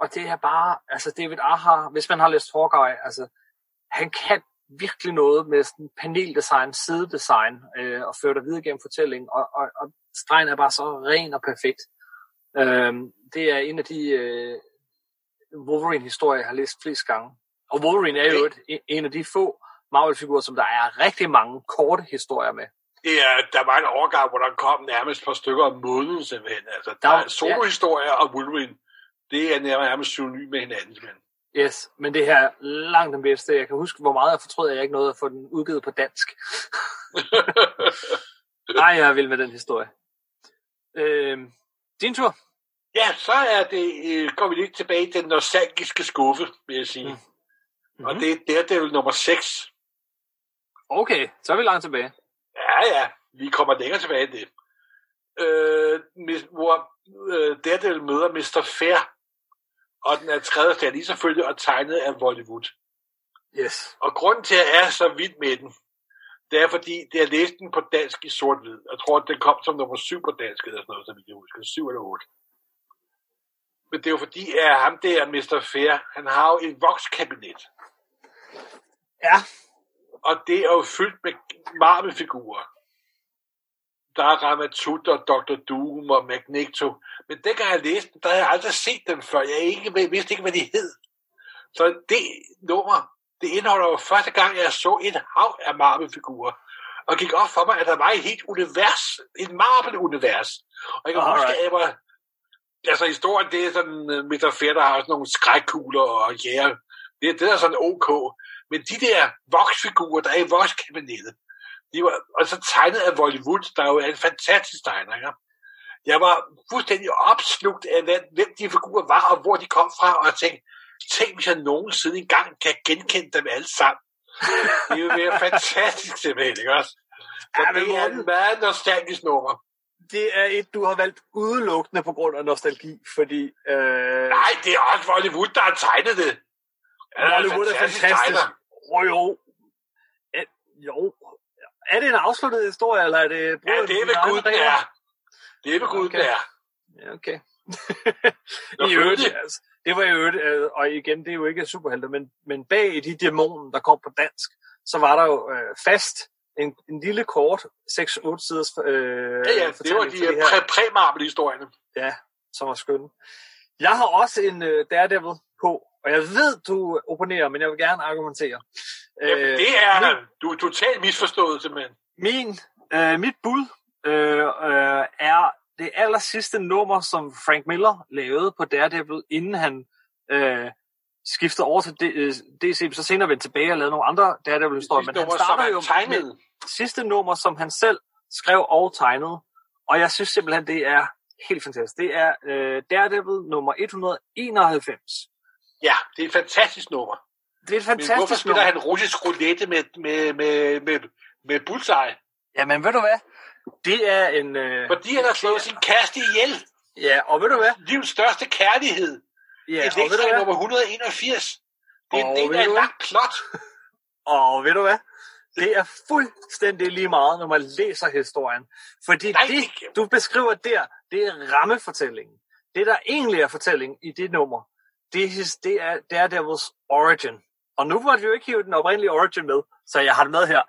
og det er bare, altså David Aha, hvis man har læst Hawkeye, altså, han kan virkelig noget med sådan paneldesign, sidedesign, øh, og føre dig videre gennem fortællingen, og, og, og stregen er bare så ren og perfekt. Øh, det er en af de øh, Wolverine-historier, jeg har læst flest gange. Og Wolverine er jo et, en af de få Marvel-figurer, som der er rigtig mange korte historier med. Ja, der var en overgang, hvor der kom nærmest et par stykker om måneden simpelthen. Altså, der, der er solohistorier ja. og Wolverine. Det er nærmest synonym med hinanden simpelthen. Yes, men det her er langt den bedste. Jeg kan huske, hvor meget jeg fortrød, at jeg ikke nåede at få den udgivet på dansk. <laughs> Nej, jeg vil med den historie. Øh, din tur. Ja, så er det, øh, går vi lidt tilbage i den nostalgiske skuffe, vil jeg sige. Mm. Mm-hmm. Og det, det er Daredevil nummer 6. Okay, så er vi langt tilbage. Ja, ja, vi kommer længere tilbage end det. Øh, hvor øh, Daredevil møder Mr. Fair, og den er skrevet af lige selvfølgelig og tegnet af Bollywood. Yes. Og grunden til, at jeg er så vild med den, det er fordi, det er læst den på dansk i sort-hvid. Jeg tror, at den kom som nummer 7 på dansk, eller sådan noget, som jeg husker. 7 eller 8. Men det er jo fordi, at ham der, Mr. Fair, han har jo et vokskabinet. Ja. Og det er jo fyldt med Marvel-figurer. Der er Ramatut og Dr. Doom og Magneto. Men dengang jeg læste den, der havde jeg aldrig set dem før. Jeg ikke, vidste ikke, hvad de hed. Så det nummer, det indeholder jo første gang, jeg så et hav af Marvel-figurer. Og gik op for mig, at der var et helt univers, et Marvel-univers. Og jeg kan Alright. huske, at jeg var, altså historien, det er sådan, uh, Mr. Fair, der har sådan nogle skrækkugler og jæger. Yeah, det, det er sådan ok. Men de der voksfigurer, der er i vokskabinettet, de var, og så tegnet af Bollywood, der jo er en fantastisk tegner. Ikke? Jeg var fuldstændig opslugt af, hvem de figurer var, og hvor de kom fra, og jeg tænkte, tænk hvis jeg nogensinde engang kan genkende dem alle sammen. Det er jo være fantastisk simpelthen, ikke også? Så ja, det er en meget nostalgisk nummer. Det er et, du har valgt udelukkende på grund af nostalgi, fordi... Øh... Nej, det er også Bollywood, der har tegnet det. Bollywood er fantastisk. Åh oh, jo. Ja, jo. Er det en afsluttet historie, eller er det... Ja, det er ved Gud, det er. Det er ved Gud, det er. Ja, okay. <laughs> I øvrigt, altså, det var i øvrigt, øh, og igen, det er jo ikke superhelte, men, men bag i de dæmoner, der kom på dansk, så var der jo øh, fast en, en lille kort, 6-8 siders øh, Ja, ja, det var de, de præ-marble-historierne. Ja, som var skønne. Jeg har også en øh, Daredevil på, og jeg ved, du opponerer, men jeg vil gerne argumentere. Jamen, øh, det er, min, du er totalt misforstået, simpelthen. Min, øh, mit bud øh, øh, er det aller sidste nummer, som Frank Miller lavede på Daredevil, inden han øh, skiftede over til DC, øh, så senere vendte tilbage og lavede nogle andre Daredevil-historier. Men han starter jo med sidste nummer, som han selv skrev og tegnede. Og jeg synes simpelthen, det er helt fantastisk. Det er øh, Daredevil nummer 191. Ja, det er et fantastisk nummer. Det er et fantastisk Men hvorfor spiller nummer. han russisk roulette med, med, med, med, med bullseye? Jamen, ved du hvad? Det er en... Øh, Fordi han har slået sin kæreste ihjel. Ja, og ved du hvad? Livets største kærlighed. Ja, et ekstra nummer 181. Det er en del af et langt plot. og ved du hvad? Det er fuldstændig lige meget, når man læser historien. Fordi Nej, det, du beskriver der, det er rammefortællingen. Det, der egentlig er fortællingen i det nummer, det er, det er Daredevil's origin. Og nu var det jo ikke hive den oprindelige origin med, så jeg har det med her.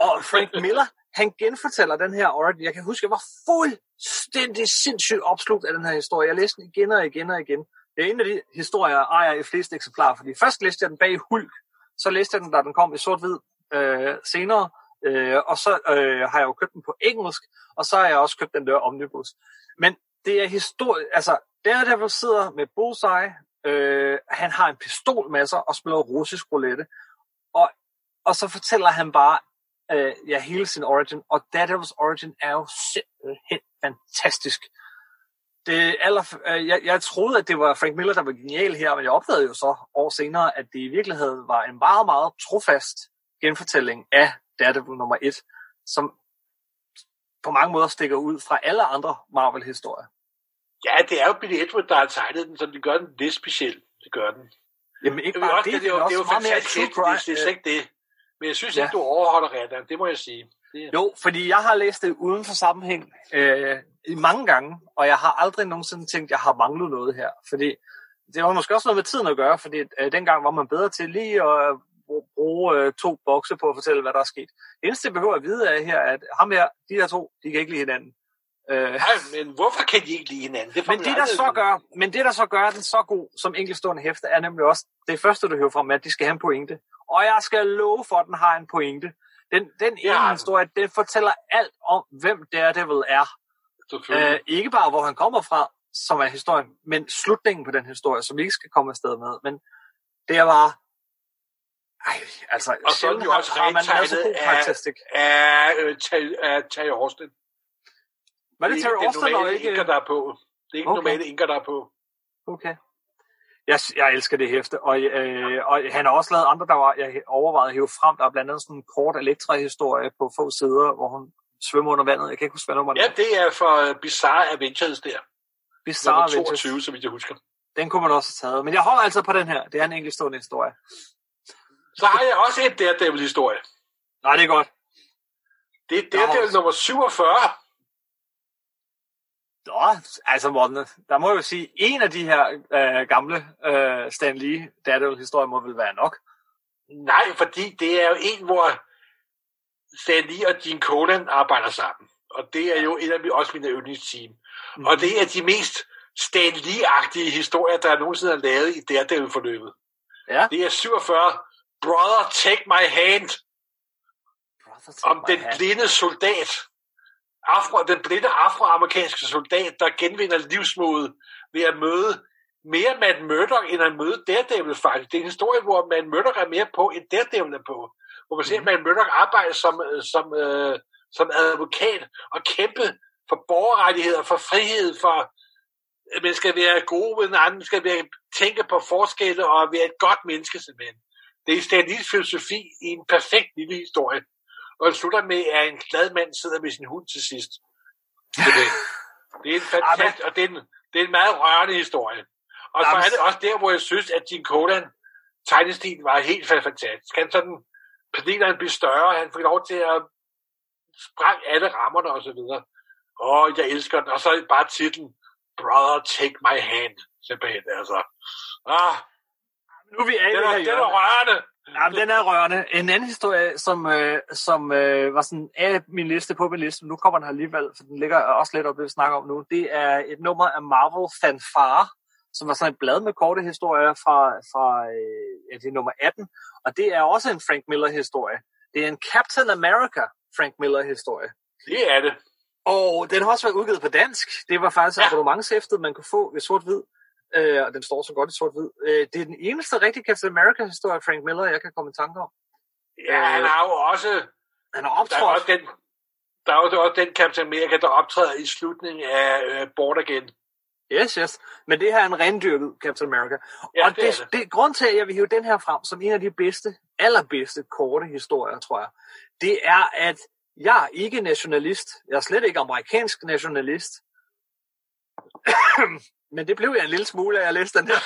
Og Frank <laughs> Miller, han genfortæller den her origin. Jeg kan huske, jeg var fuldstændig sindssygt opslugt af den her historie. Jeg læste den igen og igen og igen. Det er en af de historier, jeg ejer i fleste eksemplarer, fordi først læste jeg den bag Hulk, så læste jeg den, da den kom i sort-hvid øh, senere, øh, og så øh, har jeg jo købt den på engelsk, og så har jeg også købt den der Omnibus. Men det er historie, altså Daredevil sidder med Bullseye, øh, han har en pistol med sig og spiller russisk roulette, og, og så fortæller han bare øh, ja, hele sin origin, og Daredevil's origin er jo simpelthen fantastisk. Det aller, øh, jeg, jeg troede, at det var Frank Miller, der var genial her, men jeg opdagede jo så år senere, at det i virkeligheden var en meget, meget trofast genfortælling af Daredevil nummer 1, som på mange måder stikker ud fra alle andre Marvel-historier. Ja, det er jo Billy Edward, der har tegnet den, så det gør den lidt speciel. Det gør den. Jamen ikke bare det, det, det, er, det er jo crime. Det, det er ikke det. Men jeg synes ja. ikke, du overholder reglerne, det må jeg sige. Det... Jo, fordi jeg har læst det uden for sammenhæng øh, mange gange, og jeg har aldrig nogensinde tænkt, at jeg har manglet noget her. Fordi det var måske også noget med tiden at gøre, fordi øh, dengang var man bedre til lige at bruge øh, to bokse på at fortælle, hvad der er sket. Det eneste, jeg behøver at vide er her, at ham her, de her to, de kan ikke lide hinanden. Øh, Nej, men hvorfor kan de ikke lide hinanden? Det men, det, der så gør, men det, der så gør den så god som enkeltstående hæfte, er nemlig også det første, du hører fra at de skal have en pointe. Og jeg skal love for, at den har en pointe. Den, den ja. ene historie, den fortæller alt om, hvem Daredevil er. Øh, ikke bare, hvor han kommer fra, som er historien, men slutningen på den historie, som vi ikke skal komme afsted med. Men det er bare... Ej, altså, og så er jo også har, man af, af, af, af Tage Austin. Var det, det Terry Austin og ikke... Inker, der er på. Det er ikke okay. normale inker, der er på. Okay. Jeg, jeg elsker det hæfte, og, øh, og han har også lavet andre, der var, jeg overvejede at hive frem. Der er blandt andet sådan en kort elektra-historie på få sider, hvor hun svømmer under vandet. Jeg kan ikke huske, hvad nummer Ja, det er for uh, Bizarre Adventures der. Bizarre Adventures. 22, så vidt jeg husker. Den kunne man også have taget. Men jeg holder altså på den her. Det er en enkeltstående historie. Så har jeg også et Daredevil-historie. Nej, det er godt. Det er Daredevil nummer 47. Nå, altså Morten, der må jeg jo sige, en af de her øh, gamle øh, Stan Lee Daredevil-historier må vel være nok. Nej, fordi det er jo en, hvor Stan Lee og Gene Colan arbejder sammen. Og det er jo en af mine, også mine yndlingsteam. Mm. Og det er de mest Stan Lee-agtige historier, der er nogensinde er lavet i Daredevil-forløbet. Ja. Det er 47. Brother, take my hand. Brother, take om den hand. blinde soldat afro, den blinde afroamerikanske soldat, der genvinder livsmodet ved at møde mere Matt Murdock, end at møde Daredevil faktisk. Det er en historie, hvor Matt Murdock er mere på, end Daredevil er på. Hvor man ser, mm. Matt Murdock arbejder som, som, øh, som advokat og kæmpe for borgerrettigheder, for frihed, for at man skal være gode ved den anden, skal være, tænke på forskelle og være et godt menneske simpelthen. Det er Stanleys filosofi i en perfekt lille historie. Og det slutter med, at en glad mand sidder med sin hund til sidst. Det, det er en fantastisk, og det er en, det er en meget rørende historie. Og så er det også der, hvor jeg synes, at Jim Colan tegnestilen var helt fantastisk. Han sådan, planeterne blev større, han fik lov til at sprang alle rammerne og så videre. Åh, jeg elsker den. Og så bare titlen, Brother, take my hand. Simpelthen, altså. Ah, nu er vi alle det, er, det er rørende. Ja, den er rørende. En anden historie, som, øh, som øh, var sådan af min liste på min liste, nu kommer den her alligevel, for den ligger også lidt op, det vi snakker om nu, det er et nummer af Marvel Fanfare, som var sådan et blad med korte historier fra, fra øh, ja, det er nummer 18, og det er også en Frank Miller-historie. Det er en Captain America Frank Miller-historie. Det er det. Og den har også været udgivet på dansk. Det var faktisk ja. abonnementshæftet, man kunne få ved sort-hvid øh, og den står så godt i sort-hvid. Øh, det er den eneste rigtige Captain America-historie, Frank Miller, jeg kan komme i tanke om. Ja, han har jo også... Han har optrådt. Der er også den, der er jo også den Captain America, der optræder i slutningen af uh, Born Again. Yes, yes. Men det her er en rendyrket Captain America. Ja, og det, det, det. det grund til, at jeg vil hive den her frem som en af de bedste, allerbedste korte historier, tror jeg, det er, at jeg er ikke nationalist. Jeg er slet ikke amerikansk nationalist. Men det blev jeg en lille smule, af jeg læste den her.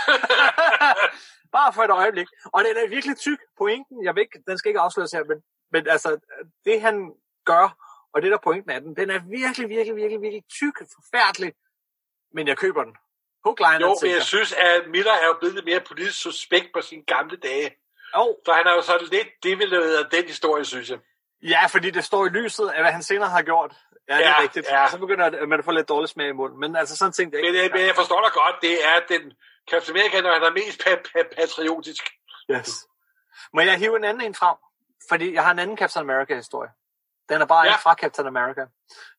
<laughs> Bare for et øjeblik. Og den er virkelig tyk. Pointen, jeg ved ikke, den skal ikke afsløres her, men, men altså, det han gør, og det der pointen af den, den er virkelig, virkelig, virkelig, virkelig tyk, forfærdelig. Men jeg køber den. Hook, line, jo, men jeg synes, at Miller er jo blevet lidt mere politisk suspekt på sine gamle dage. Jo. Så han er jo så lidt devalueret af den historie, synes jeg. Ja, fordi det står i lyset af, hvad han senere har gjort. Ja, det er Ja, rigtigt. ja. Så begynder man at få lidt dårlig smag i munden. Men altså sådan tænkte jeg Men, ikke. øh, men jeg forstår dig godt, det er den Captain America, når han er mest pa- pa- patriotisk. Yes. Må jeg hive en anden en frem? Fordi jeg har en anden Captain America-historie. Den er bare Ja. ikke fra Captain America.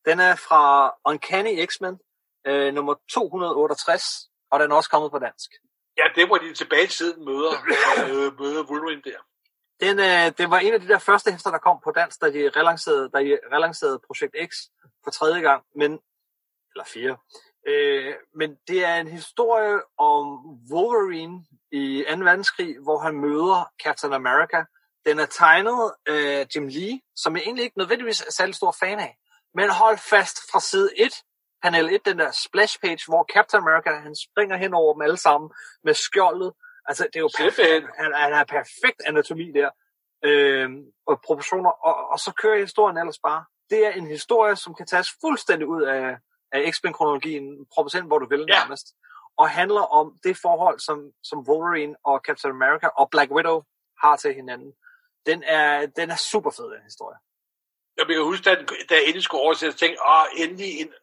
Den er fra Uncanny X-Men, øh, nummer 268, og den er også kommet på dansk. Ja, det hvor de tilbage i tiden møder, øh, møder Wolverine der. Den, øh, det var en af de der første hæfter, der kom på dansk, da de relancerede, da de relancerede Projekt X for tredje gang, men, eller fire. Øh, men det er en historie om Wolverine i 2. verdenskrig, hvor han møder Captain America. Den er tegnet af Jim Lee, som jeg egentlig ikke nødvendigvis er særlig stor fan af. Men hold fast fra side 1, panel 1, den der splash page, hvor Captain America, han springer hen over dem alle sammen med skjoldet. Altså, det er jo perfekt. Han, han har perfekt anatomi der. Øh, og proportioner. Og, og så kører historien ellers bare. Det er en historie, som kan tages fuldstændig ud af, af X-Men-kronologien, proppes hvor du vil Ja. nærmest. Og handler om det forhold, som, som Wolverine og Captain America og Black Widow har til hinanden. Den er, den er super fed, den historie. Jeg kan huske, da, jeg endelig skulle oversætte, tænkte jeg, åh, endelig en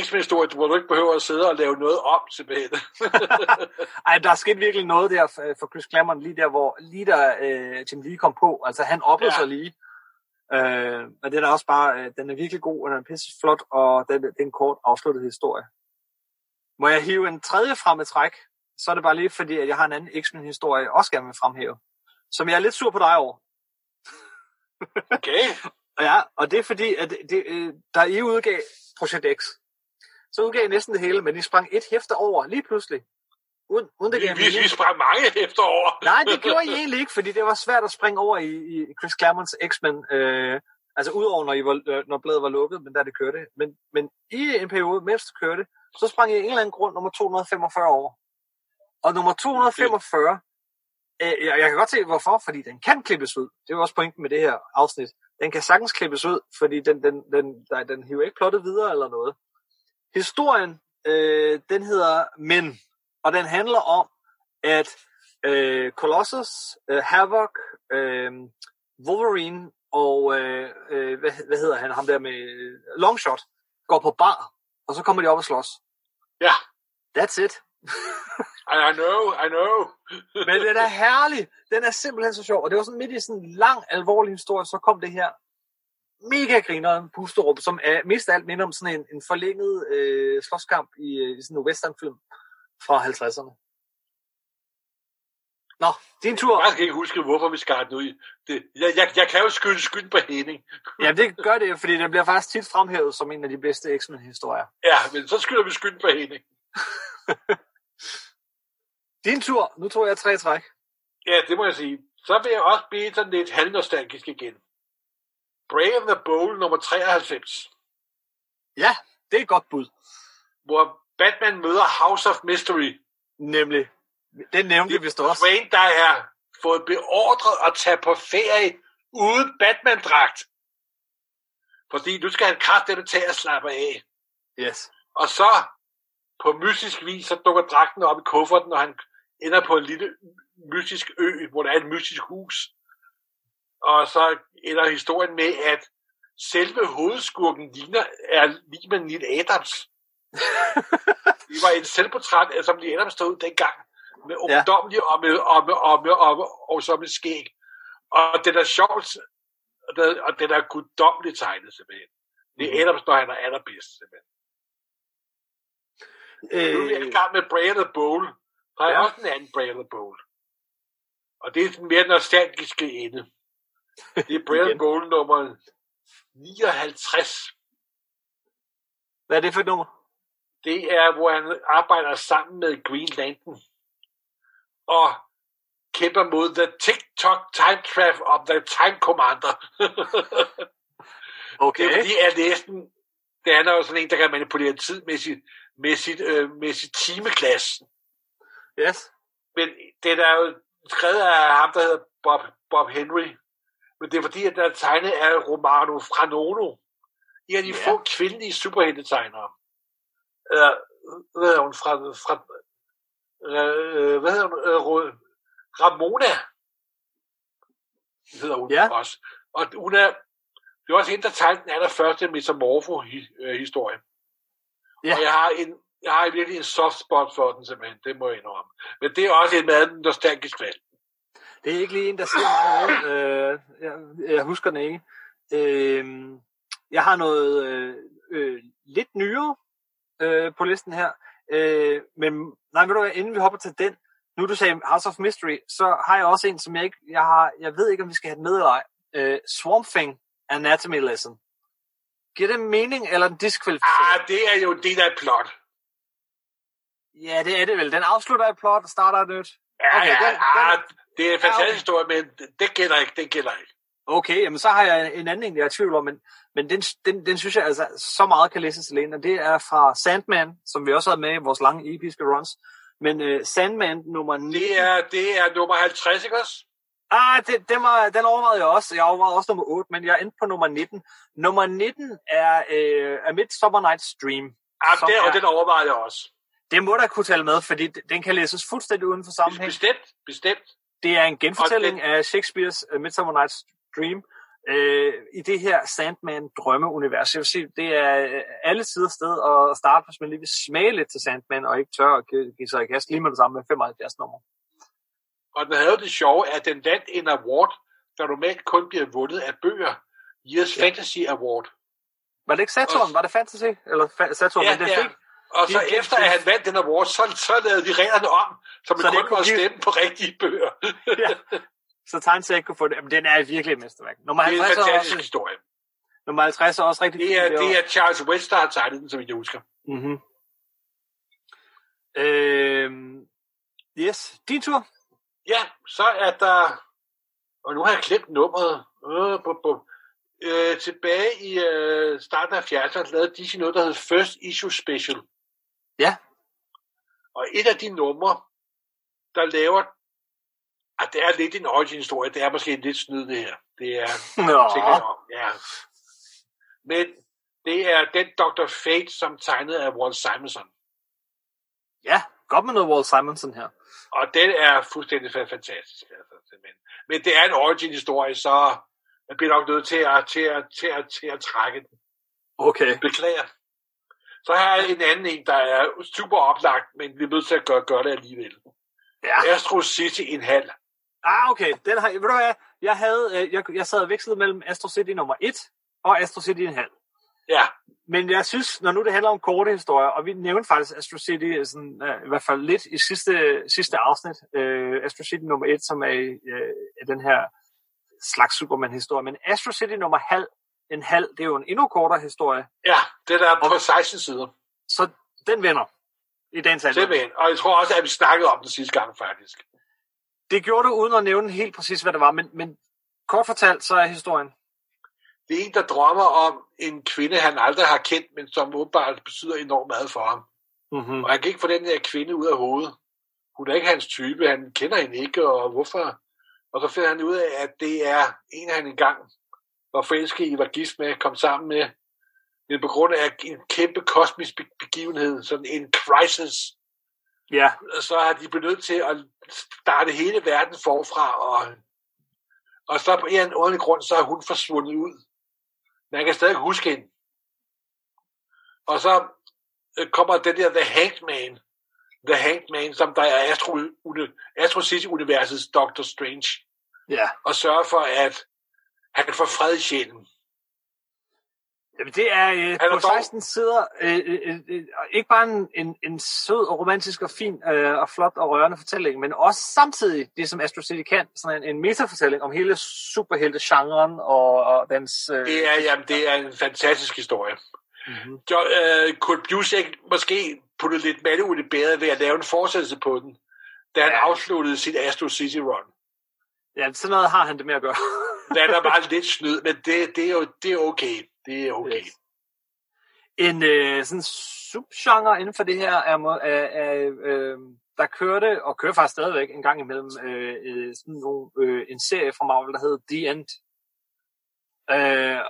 X-Men-historie, hvor du ikke behøver at sidde og lave noget om, simpelthen. <laughs> Ej, der er sket virkelig noget der for, Chris Claremont, lige der, hvor lige der øh, Jim Lee kom på. Altså, han oplevede Ja. sig lige. Øh, men den er også bare, øh, den er virkelig god, og den er pisse flot, og den, det er en kort afsluttet historie. Må jeg hive en tredje frem i træk, så er det bare lige fordi, at jeg har en anden X-Men-historie, jeg også gerne vil fremhæve, som jeg er lidt sur på dig over. Okay. <laughs> Ja, og det er fordi, at det, øh, der I udgav Projekt X, så udgav I næsten det hele, men I sprang et hæfte over lige pludselig. Uden, uden det Vi, vi, vi sprang mange efterår. Nej, det gjorde I <laughs> egentlig ikke, fordi det var svært at springe over i, i Chris Claremonts X-Men. Øh, altså udover, når, I var, øh, når bladet var lukket, men da det kørte. Men, men i en periode, mens det kørte, så sprang I en eller anden grund nummer 245 over. Og nummer 245, øh, jeg, jeg kan godt se hvorfor, fordi den kan klippes ud. Det er også pointen med det her afsnit. Den kan sagtens klippes ud, fordi den, den, den, der, den hiver ikke plottet videre eller noget. Historien, øh, den hedder Men, og den handler om, at øh, Colossus, øh, Havoc, øh, Wolverine og, øh, øh, hvad, hvad hedder han, ham der med øh, Longshot, går på bar, og så kommer de op og slås. Ja. That's it. I know, I know. Men den er herlig. Den er simpelthen så sjov. Og det var sådan midt i sådan en lang, alvorlig historie, så kom det her mega grineren pusterum, som er mest af alt minder om sådan en, en forlænget øh, slåskamp i, øh, i sådan en westernfilm fra 50'erne. Nå, din tur. Jeg skal ikke huske, hvorfor vi skar den ud. Det, jeg, jeg, jeg kan jo skylde skyld på Henning. Ja, det gør det, fordi den bliver faktisk tit fremhævet som en af de bedste X-Men-historier. Ja, men så skylder vi skyld på Henning. <laughs> Din tur. Nu tror jeg tre træk. Ja, det må jeg sige. Så vil jeg også blive sådan lidt halvnostalgisk igen. Brave the Bowl nummer 93, Ja, det er et godt bud. hvor Batman møder House of Mystery. Nemlig. Den nævnte vi også. Wayne, der er fået beordret at tage på ferie uden Batman-dragt. Fordi nu skal han kraftigt tage at slappe af. Yes. Og så på mystisk vis, så dukker dragten op i kufferten, og han ender på en lille mystisk ø, hvor der er et mystisk hus. Og så ender historien med, at selve hovedskurken ligner, er lige med Neil Adams. <laughs> det var et selvportræt, som Neil Adams stod ud dengang, med Ja. ungdommelig og med, og, med, og, med, og, med, og så med skæg. Og det er sjovt, og det, og det er guddommeligt tegnet simpelthen. Det er Adams, når han er allerbedst simpelthen. Nu er vi i Øh, gang med Bray the Bowl. Der er Ja. ja. også en anden Bray the Bowl. Og det er den mere nostalgiske ende. Det er Igen. Bowl nummer 59. hvad er det for et nummer? Det er, hvor han arbejder sammen med Green Lantern. Og kæmper mod The TikTok Time Trap of the Time Commander. <laughs> Okay. Det er fordi, at næsten, det er jo sådan en, der kan manipulere tid med sit, med sit, øh, med sit timeglas. Yes. Men det er jo skrevet af ham, der hedder Bob, Bob Henry. Men det er fordi, at der er tegnet af Romano Franono. En af de Ja. få kvindelige superheltetegnere. Eller, hvad hedder hun? Fra, fra, øh, hvad hedder hun? Øh, Ramona. hedder hun Ja. også. Og hun er, det er også hende, der tegnede den allerførste Metamorfo-historie. Ja. Og jeg har, en, jeg har virkelig en soft spot for den simpelthen, det må jeg indrømme. Men det er også en meget nostalgisk valg. Det er ikke lige en, der siger mig noget. Øh, jeg, jeg husker den ikke. Øh, jeg har noget øh, øh, lidt nyere øh, på listen her. Øh, men nej, ved du hvad, inden vi hopper til den, nu du sagde House of Mystery, så har jeg også en, som jeg ikke, jeg har, jeg ved ikke, om vi skal have den med eller ej. Øh, Swamp Thing Anatomy Lesson. Giver det mening, eller en diskvalificering? Ah, det er jo det, der er plot. Ja, det er det vel. Den afslutter et plot og starter et nyt. Ja, Okay, okay, ja, den- ah, den- det er en fantastisk Ja, okay. historie, men det gælder ikke, det gælder ikke. Okay, jamen så har jeg en anden, en, jeg er i tvivl om, men, men den, den, den synes jeg altså så meget kan læses alene, og det er fra Sandman, som vi også havde med i vores lange episke runs. Men uh, Sandman nummer 9... Det er, det er nummer 50, ikke også? Ah, det, den, var, den overvejede jeg også. Jeg overvejede også nummer 8, men jeg endte på nummer 19. Nummer 19 er uh, A Midsummer Night's Dream. Ja, Som det, og er- den overvejede jeg også. Det må der kunne tælle med, fordi den kan læses fuldstændig uden for sammenhæng. Bestemt, bestemt. Det er en genfortælling Og af Shakespeares uh, Midsummer Night's Dream øh, i det her Sandman-drømmeunivers. Jeg vil sige, det er øh, alle sider sted at starte, hvis man lige vil smage lidt til Sandman, og ikke tør at give sig i kast lige med det samme med 75 nummer. Og den havde det sjove, at den vandt en award, der normalt kun bliver vundet af bøger. Years Ja. Fantasy Award. Var det ikke Saturn? Og- Var det Fantasy? Eller fa- Saturn? Ja, men den fik, Og så Det- efter, at han vandt den award, så, så lavede de reglerne om, så man Så det kun kunne må give- stemme på rigtige bøger. <laughs> ja. Så tegnsæt ikke kunne få det. Men den er virkelig et mesterværk. Nummer Det er en 50 fantastisk også, historie. nummer 50 er også rigtig Det er, fint. det er Charles West, der har tegnet den, som jeg husker. Mm-hmm. Øhm, yes, din tur. Ja, så er der... Og nu har jeg glemt nummeret. Øh, bu, bu. Øh, tilbage i øh, starten af 70'erne lavede DC noget, der hed First Issue Special. Ja. Og et af de numre, der laver... At det er lidt en origin-historie. Det er måske lidt snyd, det her. Det er... <laughs> Jeg om. Ja. Men det er den Dr. Fate, som tegnede af Walt Simonson. Ja, godt med noget Walt Simonson her. Og den er fuldstændig fa- fantastisk. Altså, simpelthen. Men det er en origin-historie, så jeg bliver nok nødt til at, til at, til at, til at trække den. Okay. Beklager. Så har jeg en anden en, der er super oplagt, men vi er nødt til at gøre, gøre det alligevel. Ja. Astro City en halv. Ah, okay. Den har, ved du hvad, jeg, havde, øh, jeg, jeg sad og vekslede mellem Astro City nummer 1 og Astro City en halv. Ja, Men jeg synes, når nu det handler om korte historier, og vi nævnte faktisk Astro City sådan, uh, i hvert fald lidt i sidste, sidste afsnit, uh, Astro City nummer 1, som er uh, den her slags Superman-historie, men Astro City nummer halv, en halv, det er jo en endnu kortere historie, ja, det der er på Og- 16 sider. så den vinder i dagens anledning. Simpelthen. Og jeg tror også, at vi snakkede om den sidste gang, faktisk. Det gjorde du uden at nævne helt præcis, hvad det var, men, men kort fortalt, så er historien. Det er en, der drømmer om en kvinde, han aldrig har kendt, men som åbenbart betyder enormt meget for ham. Mm-hmm. Og han kan ikke få den her kvinde ud af hovedet. Hun er ikke hans type, han kender hende ikke, og hvorfor? Og så finder han ud af, at det er en, han engang var forelsket i, var gift med, kom sammen med. Men på grund af en kæmpe kosmisk be- begivenhed, sådan en crisis, Ja, så har de blevet nødt til at starte hele verden forfra, og, og så på en eller anden underlig grund, så er hun forsvundet ud. Men han kan stadig huske hende. Og så øh, kommer den der The Hanged Man, The Hanged Man, som der er Astro, Astro City-universets Doctor Strange, ja. og sørger for, at han får fred i sjælen. Jamen, det er øh, på dog- 16 sider øh, øh, øh, øh, ikke bare en, en, en sød og romantisk og fin øh, og flot og rørende fortælling, men også samtidig det, som Astro City kan, sådan en, en metafortælling om hele superhelte-genren og, og dens... Øh, Det er, jamen, det er en fantastisk historie. mm-hmm. Jo, øh, Kurt Busiek måske putte lidt mande ud i bæret ved at lave en fortsættelse på den, da han Ja. afsluttede sit Astro City Run. Ja, sådan noget har han det med at gøre. <laughs> <laughs> der er bare lidt snyd, men det, det, er jo det er okay. Det er okay. Yes. En øh, sådan subgenre inden for det her er, må- er, er øh, der kørte, og kører faktisk stadigvæk en gang imellem, øh, øh sådan nogle, øh, en serie fra Marvel, der hedder The End. Øh,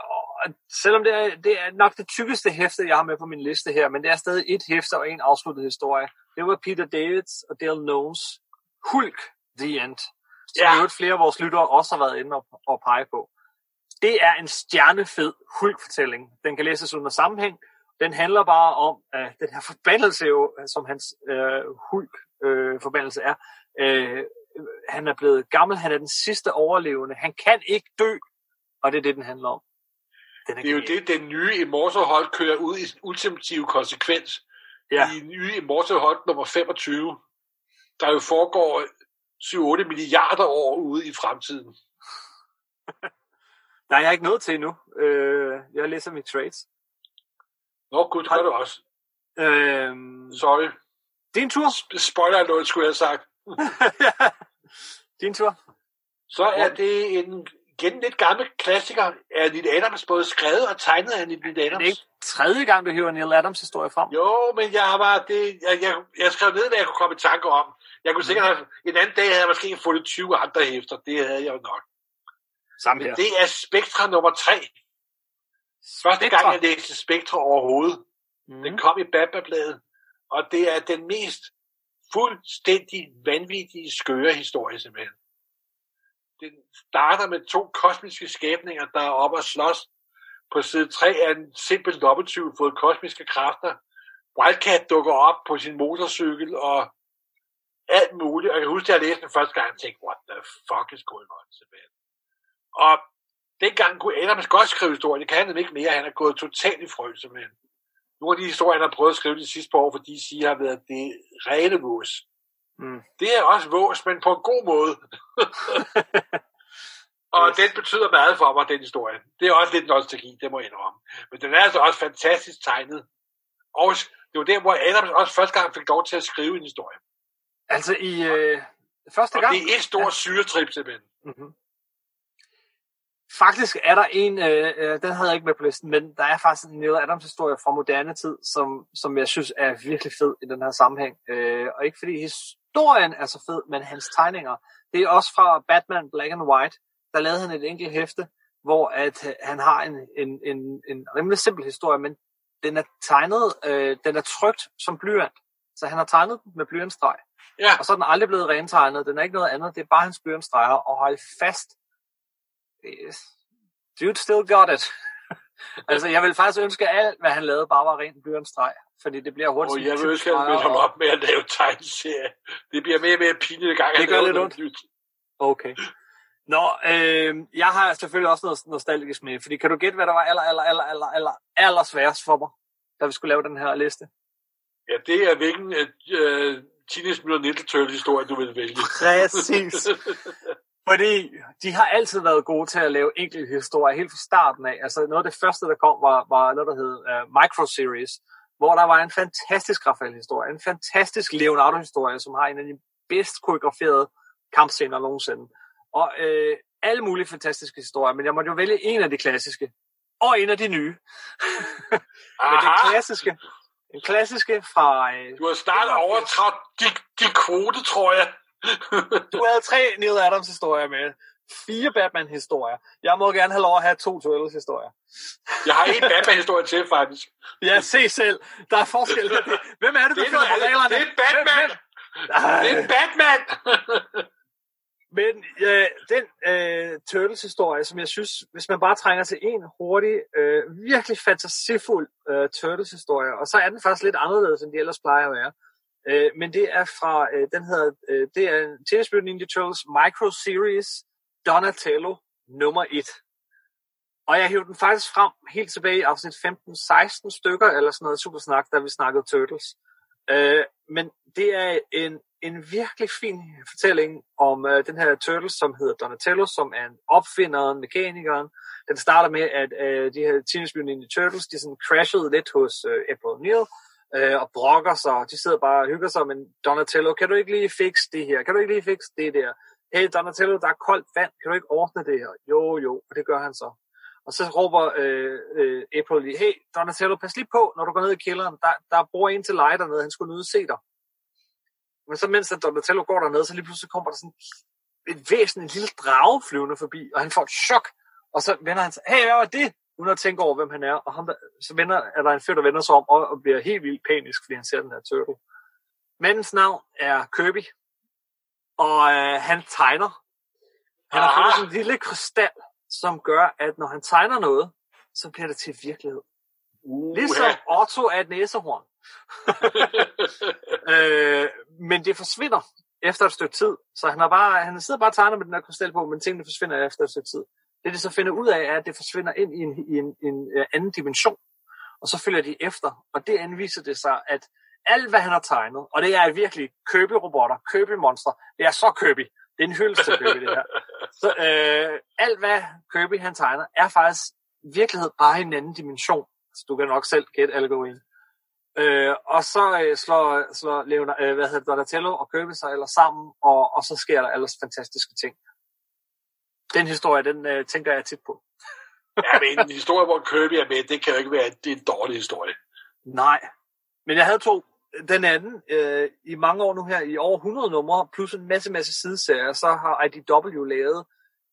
og selvom det er, det er nok det tykkeste hæfte, jeg har med på min liste her, men det er stadig et hæfte og en afsluttet historie. Det var Peter Davids og Dale Knowles Hulk The End, som ja. flere af vores lyttere også har været inde og, og pege på. Det er en stjernefed hulkfortælling. Den kan læses under sammenhæng. Den handler bare om, at den her forbandelse, jo, som hans øh, hulk-forbandelse øh, er, øh, han er blevet gammel, han er den sidste overlevende, han kan ikke dø, og det er det, den handler om. Den er det er jo det, den nye Immortal Hulk kører ud i ultimativ konsekvens. Ja. I nye Immortal Hulk nummer 25, der jo foregår 7-8 milliarder år ude i fremtiden. <laughs> Nej, jeg er ikke nået til endnu. Øh, jeg læser mit trades. Nå, gud, det gør du også. Øh, Sorry. Din tur. Spoiler noget, skulle jeg have sagt. <laughs> Din tur. Så er det en igen lidt gammel klassiker. Er Neil Adams både skrevet og tegnet af Neil Adams? Det er ikke tredje gang, du hiver Neil Adams historie frem. Jo, men jeg har bare det, jeg, jeg, jeg skrev ned, hvad jeg kunne komme i tanke om. Jeg kunne sikkert have, en anden dag havde jeg måske fået 20 andre hæfter. Det havde jeg jo nok. Samme her. det er Spektra nummer 3. Første gang, jeg læste Spektra overhovedet. Mm. Den kom i Bababladet. Og det er den mest fuldstændig vanvittige, skøre historie simpelthen. Den starter med to kosmiske skæbninger, der er oppe og slås. På side 3 er en simpel dobbelttyv fået kosmiske kræfter. Wildcat dukker op på sin motorcykel og alt muligt. Og jeg kan huske, at jeg læste den første gang, og tænkte, what the fuck is going on, simpelthen. Og dengang kunne Adams godt skrive historier, det kan han ikke mere, han er gået totalt i frø, simpelthen. Nogle af de historier, han har prøvet at skrive de sidste par år, fordi de siger, har været det rene vås. Mm. Det er også vås, men på en god måde. <laughs> og yes. den betyder meget for mig, den historie. Det er også lidt nostalgi, det må jeg indrømme. Men den er altså også fantastisk tegnet. Og det var der, hvor Adams også første gang fik lov til at skrive en historie. Altså i øh, første gang? Og det er et stort ja. syretrip simpelthen. Mm-hmm. Faktisk er der en, øh, øh, den havde jeg ikke med på listen, men der er faktisk en Neil Adams historie fra moderne tid, som, som jeg synes er virkelig fed i den her sammenhæng. Øh, og ikke fordi historien er så fed, men hans tegninger. Det er også fra Batman Black and White. Der lavede han et enkelt hæfte, hvor at øh, han har en, en, en, en rimelig simpel historie, men den er tegnet, øh, den er trygt som blyant. Så han har tegnet den med blyantstreg. Ja. Og så er den aldrig blevet rentegnet. Den er ikke noget andet. Det er bare hans blyantstreger. Og hold fast, dude still got it. <laughs> altså, jeg vil faktisk ønske, at alt, hvad han lavede, bare var rent blyantstreg. Fordi det bliver hurtigt. Og jeg vil ønske, at han holde op med at lave tegneserier. Det bliver mere og mere pinligt gang. Det gør lidt ondt. Okay. Nå, øh, jeg har selvfølgelig også noget nostalgisk med, fordi kan du gætte, hvad der var aller, aller, aller, aller, aller, aller sværest for mig, da vi skulle lave den her liste? Ja, det er hvilken uh, Teenage Mutant Ninja Turtles historie, du vil vælge. Præcis. <laughs> Fordi de har altid været gode til at lave enkelte historier helt fra starten af. Altså noget af det første, der kom, var, var noget, der hed uh, Micro Series, hvor der var en fantastisk Raphael-historie, en fantastisk Leonardo-historie, som har en af de bedst koreograferede kampscener nogensinde. Og øh, alle mulige fantastiske historier, men jeg måtte jo vælge en af de klassiske, og en af de nye. <laughs> men den klassiske, den klassiske fra... Øh, du har snart overtrådt de, de kvote, tror jeg du havde tre Neil Adams historier med. Fire Batman-historier. Jeg må gerne have lov at have to Turtles-historier. Jeg har en Batman-historie til, faktisk. <laughs> Ja, se selv. Der er forskel. Hvem er det, der finder på reglerne? Det er Batman! Det er Batman! <laughs> Men øh, den øh, Turtles-historie, som jeg synes, hvis man bare trænger til en hurtig, øh, virkelig fantasifuld øh, Turtles-historie, og så er den faktisk lidt anderledes, end de ellers plejer at være, Øh, men det er fra, øh, den hedder, øh, det er Teenage Mutant Ninja Turtles Micro Series Donatello nummer 1. Og jeg hævde den faktisk frem helt tilbage i afsnit 15-16 stykker, eller sådan noget supersnak, da vi snakkede Turtles. Øh, men det er en, en virkelig fin fortælling om øh, den her turtle, som hedder Donatello, som er en opfinder, mekanikeren. Den starter med, at øh, de her Teenage Mutant Ninja Turtles, de sådan crashede lidt hos øh, April O'Neil, øh, og brokker sig. De sidder bare og hygger sig, men Donatello, kan du ikke lige fikse det her? Kan du ikke lige fikse det der? Hey Donatello, der er koldt vand. Kan du ikke ordne det her? Jo, jo, og det gør han så. Og så råber øh, øh, April lige, hey Donatello, pas lige på, når du går ned i kælderen. Der, der bor en til leje dernede, han skulle nyde se dig. Men så mens Donatello går dernede, så lige pludselig kommer der sådan et væsen, en lille drage flyvende forbi, og han får et chok. Og så vender han sig, hey, hvad var det? uden at tænke over, hvem han er. Og ham, der, så vender, er der en fyr, der vender sig om og, og bliver helt vildt panisk, fordi han ser den her turtle. Mandens navn er Kirby, og øh, han tegner Han har fået sådan en lille krystal, som gør, at når han tegner noget, så bliver det til virkelighed. Uh, ligesom Otto er et næsehorn. <laughs> øh, men det forsvinder efter et stykke tid. Så han, har bare, han sidder bare og tegner med den her krystal på, men tingene forsvinder efter et stykke tid. Det, de så finder ud af, er, at det forsvinder ind i en, i en, en uh, anden dimension. Og så følger de efter. Og det anviser det sig, at alt, hvad han har tegnet, og det er virkelig køberobotter, købemonster, det er så købe. Det er en hyldest til købe, det her. <laughs> Så øh, alt, hvad Kirby han tegner, er faktisk virkelighed bare i en anden dimension. Så du kan nok selv gætte Algoin. Øh, og så øh, slår, slår Leonard, øh, hvad hedder Donatello og Kirby sig ellers sammen, og, og så sker der ellers fantastiske ting. Den historie, den øh, tænker jeg tit på. ja, men en historie, hvor Kirby er med, det kan jo ikke være, det er en dårlig historie. Nej, men jeg havde to. Den anden, øh, i mange år nu her, i over 100 numre, plus en masse, masse sideserier, så har IDW lavet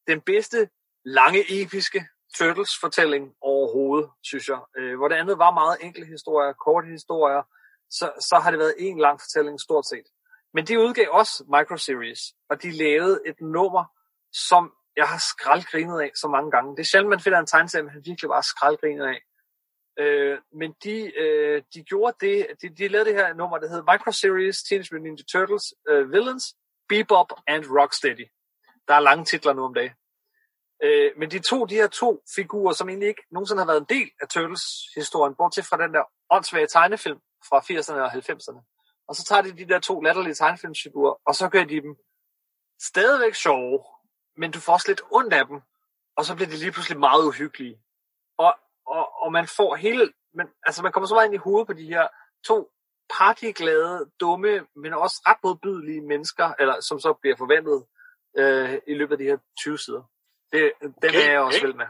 den bedste lange, episke Turtles-fortælling overhovedet, synes jeg. Øh, hvor det andet var meget enkle historier, korte historier, så, så har det været en lang fortælling stort set. Men de udgav også microseries, og de lavede et nummer, som jeg har skraldgrinet af så mange gange. Det er sjældent, man finder en tegneserie, man virkelig bare skraldgrinet af. Øh, men de, øh, de gjorde det, de, de lavede det her nummer, der hedder Microseries Teenage Mutant Ninja Turtles uh, Villains, Bebop and Rocksteady. Der er lange titler nu om dagen. Øh, men de to, de her to figurer, som egentlig ikke nogensinde har været en del af Turtles-historien, bortset fra den der åndssvage tegnefilm fra 80'erne og 90'erne. Og så tager de de der to latterlige tegnefilmsfigurer, og så gør de dem stadigvæk sjove, men du får også lidt ondt af dem, og så bliver de lige pludselig meget uhyggelige. Og, og, og man får hele, men, altså man kommer så meget ind i hovedet på de her to partyglade, dumme, men også ret modbydelige mennesker, eller som så bliver forventet øh, i løbet af de her 20 sider. Det, den okay, er jeg også okay. vild med.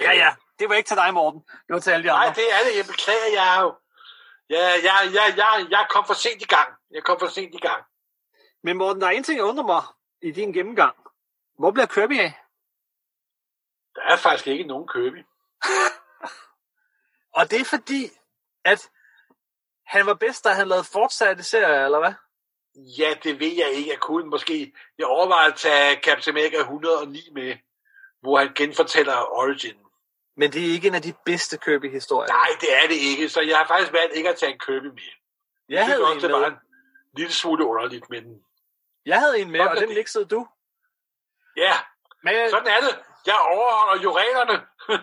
Ja, ja. Det var ikke til dig, Morten. Det var til alle de andre. Nej, det er det. Jeg beklager, jeg er jo... Ja, ja, ja, ja, jeg kom for sent i gang. Jeg kom for sent i gang. Men Morten, der er en ting, jeg undrer mig i din gennemgang. Hvor bliver Kirby af? Der er faktisk ikke nogen Kirby. <laughs> Og det er fordi, at han var bedst, da han lavede fortsatte serier, eller hvad? Ja, det ved jeg ikke. Jeg kunne måske... Jeg overvejer at tage Captain America 109 med, hvor han genfortæller Origin. Men det er ikke en af de bedste Kirby-historier. Nej, det er det ikke. Så jeg har faktisk valgt ikke at tage en Kirby med. Jeg, jeg havde også, en det var en lille smule underligt, men... Jeg havde en med, og den mixede du. Ja, men... sådan er det. Jeg overholder jo reglerne. <laughs>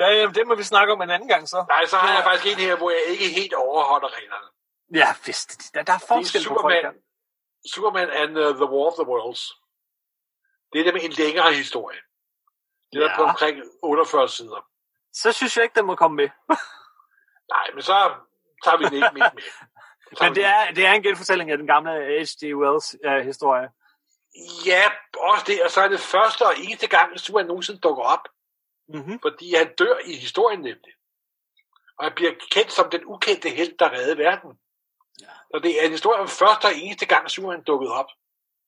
ja, jamen, det må vi snakke om en anden gang så. Nej, så har jeg faktisk en her, hvor jeg ikke helt overholder reglerne. Ja, vist. Der, der er forskel det er Superman, på folk. Superman and uh, The War of the Worlds. Det er det med en længere historie. Det er ja. på omkring 48 sider. Så synes jeg ikke, den må komme med. <laughs> Nej, men så tager vi den ikke med. <laughs> Men det er, det er en genfortælling af den gamle H.G. Wells uh, historie. Ja, også det. Og så er det første og eneste gang, at Superman nogensinde dukker op. Mm-hmm. Fordi han dør i historien nemlig. Og han bliver kendt som den ukendte held, der redder verden. Så det er en historie om første og eneste gang, Superman dukkede op.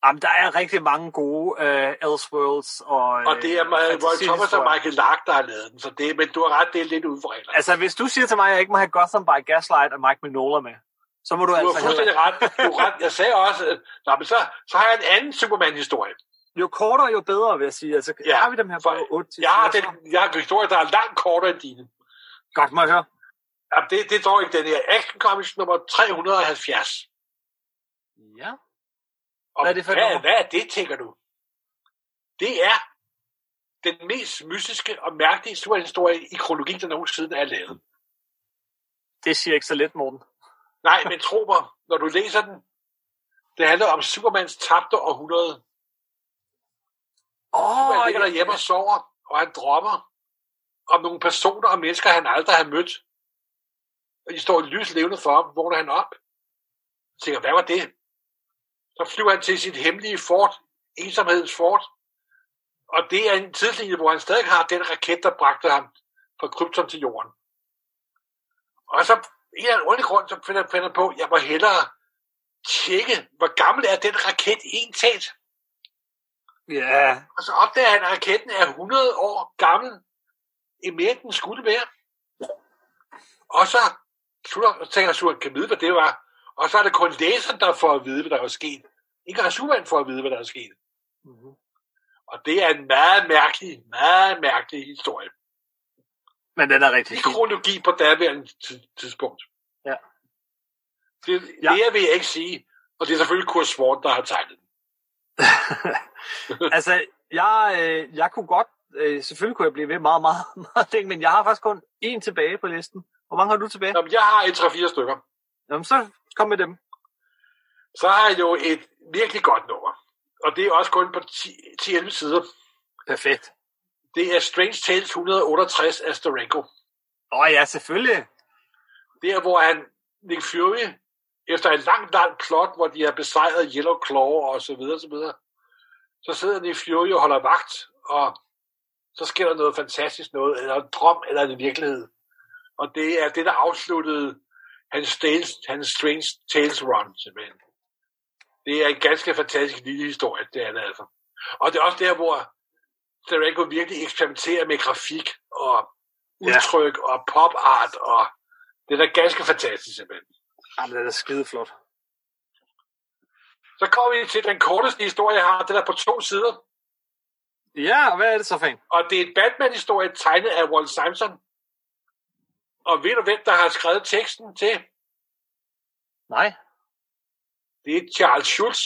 Jamen, der er rigtig mange gode uh, Elseworlds. Og, og det er uh, Roy Thomas og Michael Lark, der har lavet den. Så det, men du har ret, det er lidt ud for reglerne. Altså, hvis du siger til mig, at jeg ikke må have Gotham by Gaslight og Mike Mignola med, så må du, du altså... Du har fuldstændig ret. Du ret. Jeg sagde også, at nej, men så, så har jeg en anden Superman-historie. Jo kortere, jo bedre, vil jeg sige. Altså, ja, har vi dem her på 8 Jeg har, den, jeg har en historie, der er langt kortere end dine. Godt, må jeg høre. Jamen, det, det dog ikke den her. Action Comics nummer 370. Ja. Og hvad er det for hvad, hvad er det, tænker du? Det er den mest mystiske og mærkelige superhistorie i kronologien, der nogensinde er lavet. Det siger ikke så lidt, Morten. Nej, men tro mig, når du læser den, det handler om Supermans tabte århundrede. Oh, Superman ligger derhjemme og sover, og han drømmer om nogle personer og mennesker, han aldrig har mødt. Og de står lys levende for ham, vågner han op. Jeg tænker, hvad var det? Så flyver han til sit hemmelige fort, ensomhedens fort. Og det er en tidslinje, hvor han stadig har den raket, der bragte ham fra Krypton til jorden. Og så en eller anden grund, så finder jeg på, at jeg må hellere tjekke, hvor gammel er den raket egentlig. Ja. Yeah. Og så opdager han, at raketten er 100 år gammel. I mere end den skulle være. Og så at kan vide, hvad det var. Og så er det kun læseren, der får at vide, hvad der var sket. Ikke Superman for at vide, hvad der er sket. Mm-hmm. Og det er en meget mærkelig, meget mærkelig historie. Men den er rigtig I fin. kronologi på daværende ti- tidspunkt. Ja. Det, Ja. det vil jeg ikke sige. Og det er selvfølgelig Kurt Svort, der har tegnet den. <laughs> altså, jeg, øh, jeg kunne godt, øh, selvfølgelig kunne jeg blive ved meget, meget, meget ting, men jeg har faktisk kun én tilbage på listen. Hvor mange har du tilbage? Jamen, jeg har et 3-4 stykker. Jamen, så kom med dem. Så har jeg jo et virkelig godt nummer. Og det er også kun på 10 10-11 sider. Perfekt. Det er Strange Tales 168 af Steranko. Åh oh, ja, selvfølgelig. Det er, hvor han, Nick Fury, efter en lang, lang plot, hvor de har besejret Yellow Claw og så videre, så videre, så sidder Nick Fury og holder vagt, og så sker der noget fantastisk noget, eller en drøm, eller en virkelighed. Og det er det, der afsluttede hans, tales, hans Strange Tales run, simpelthen. Det er en ganske fantastisk lille historie, det er det altså. Og det er også der, hvor Steranko virkelig eksperimenterer med grafik og udtryk ja. og pop art, og det er da ganske fantastisk, simpelthen. Jamen, det er da skide flot. Så kommer vi til den korteste historie, jeg har. Den er på to sider. Ja, og hvad er det så en? Og det er et Batman-historie tegnet af Walt Simonson. Og ved du, hvem der har skrevet teksten til? Nej. Det er Charles Schultz.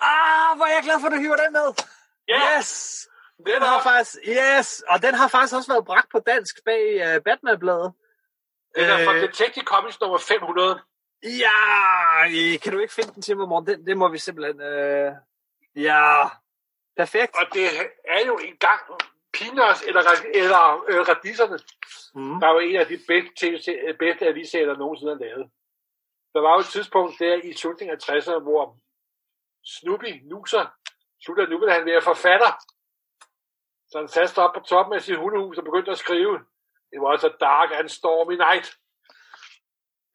Ah, hvor er jeg glad for, at du hiver den med. Ja, Yes! den har faktisk, yes, og den har faktisk også været bragt på dansk bag uh, Batman-bladet. den er fra Øh, Detective Comics nummer 500. Ja, kan du ikke finde den til mig, morgen? Den, det må vi simpelthen... Øh... Ja, perfekt. Og det er jo engang Peanuts eller, eller øh, Radisserne, Mm. der var en af de bedste, bedste aviserier, der nogensinde er lavet. Der var jo et tidspunkt der i slutningen af 60'erne, hvor Snoopy nuser, slutter nu vil han være forfatter. Så han satte op på toppen af sit hundehus og begyndte at skrive. It was a dark and stormy night.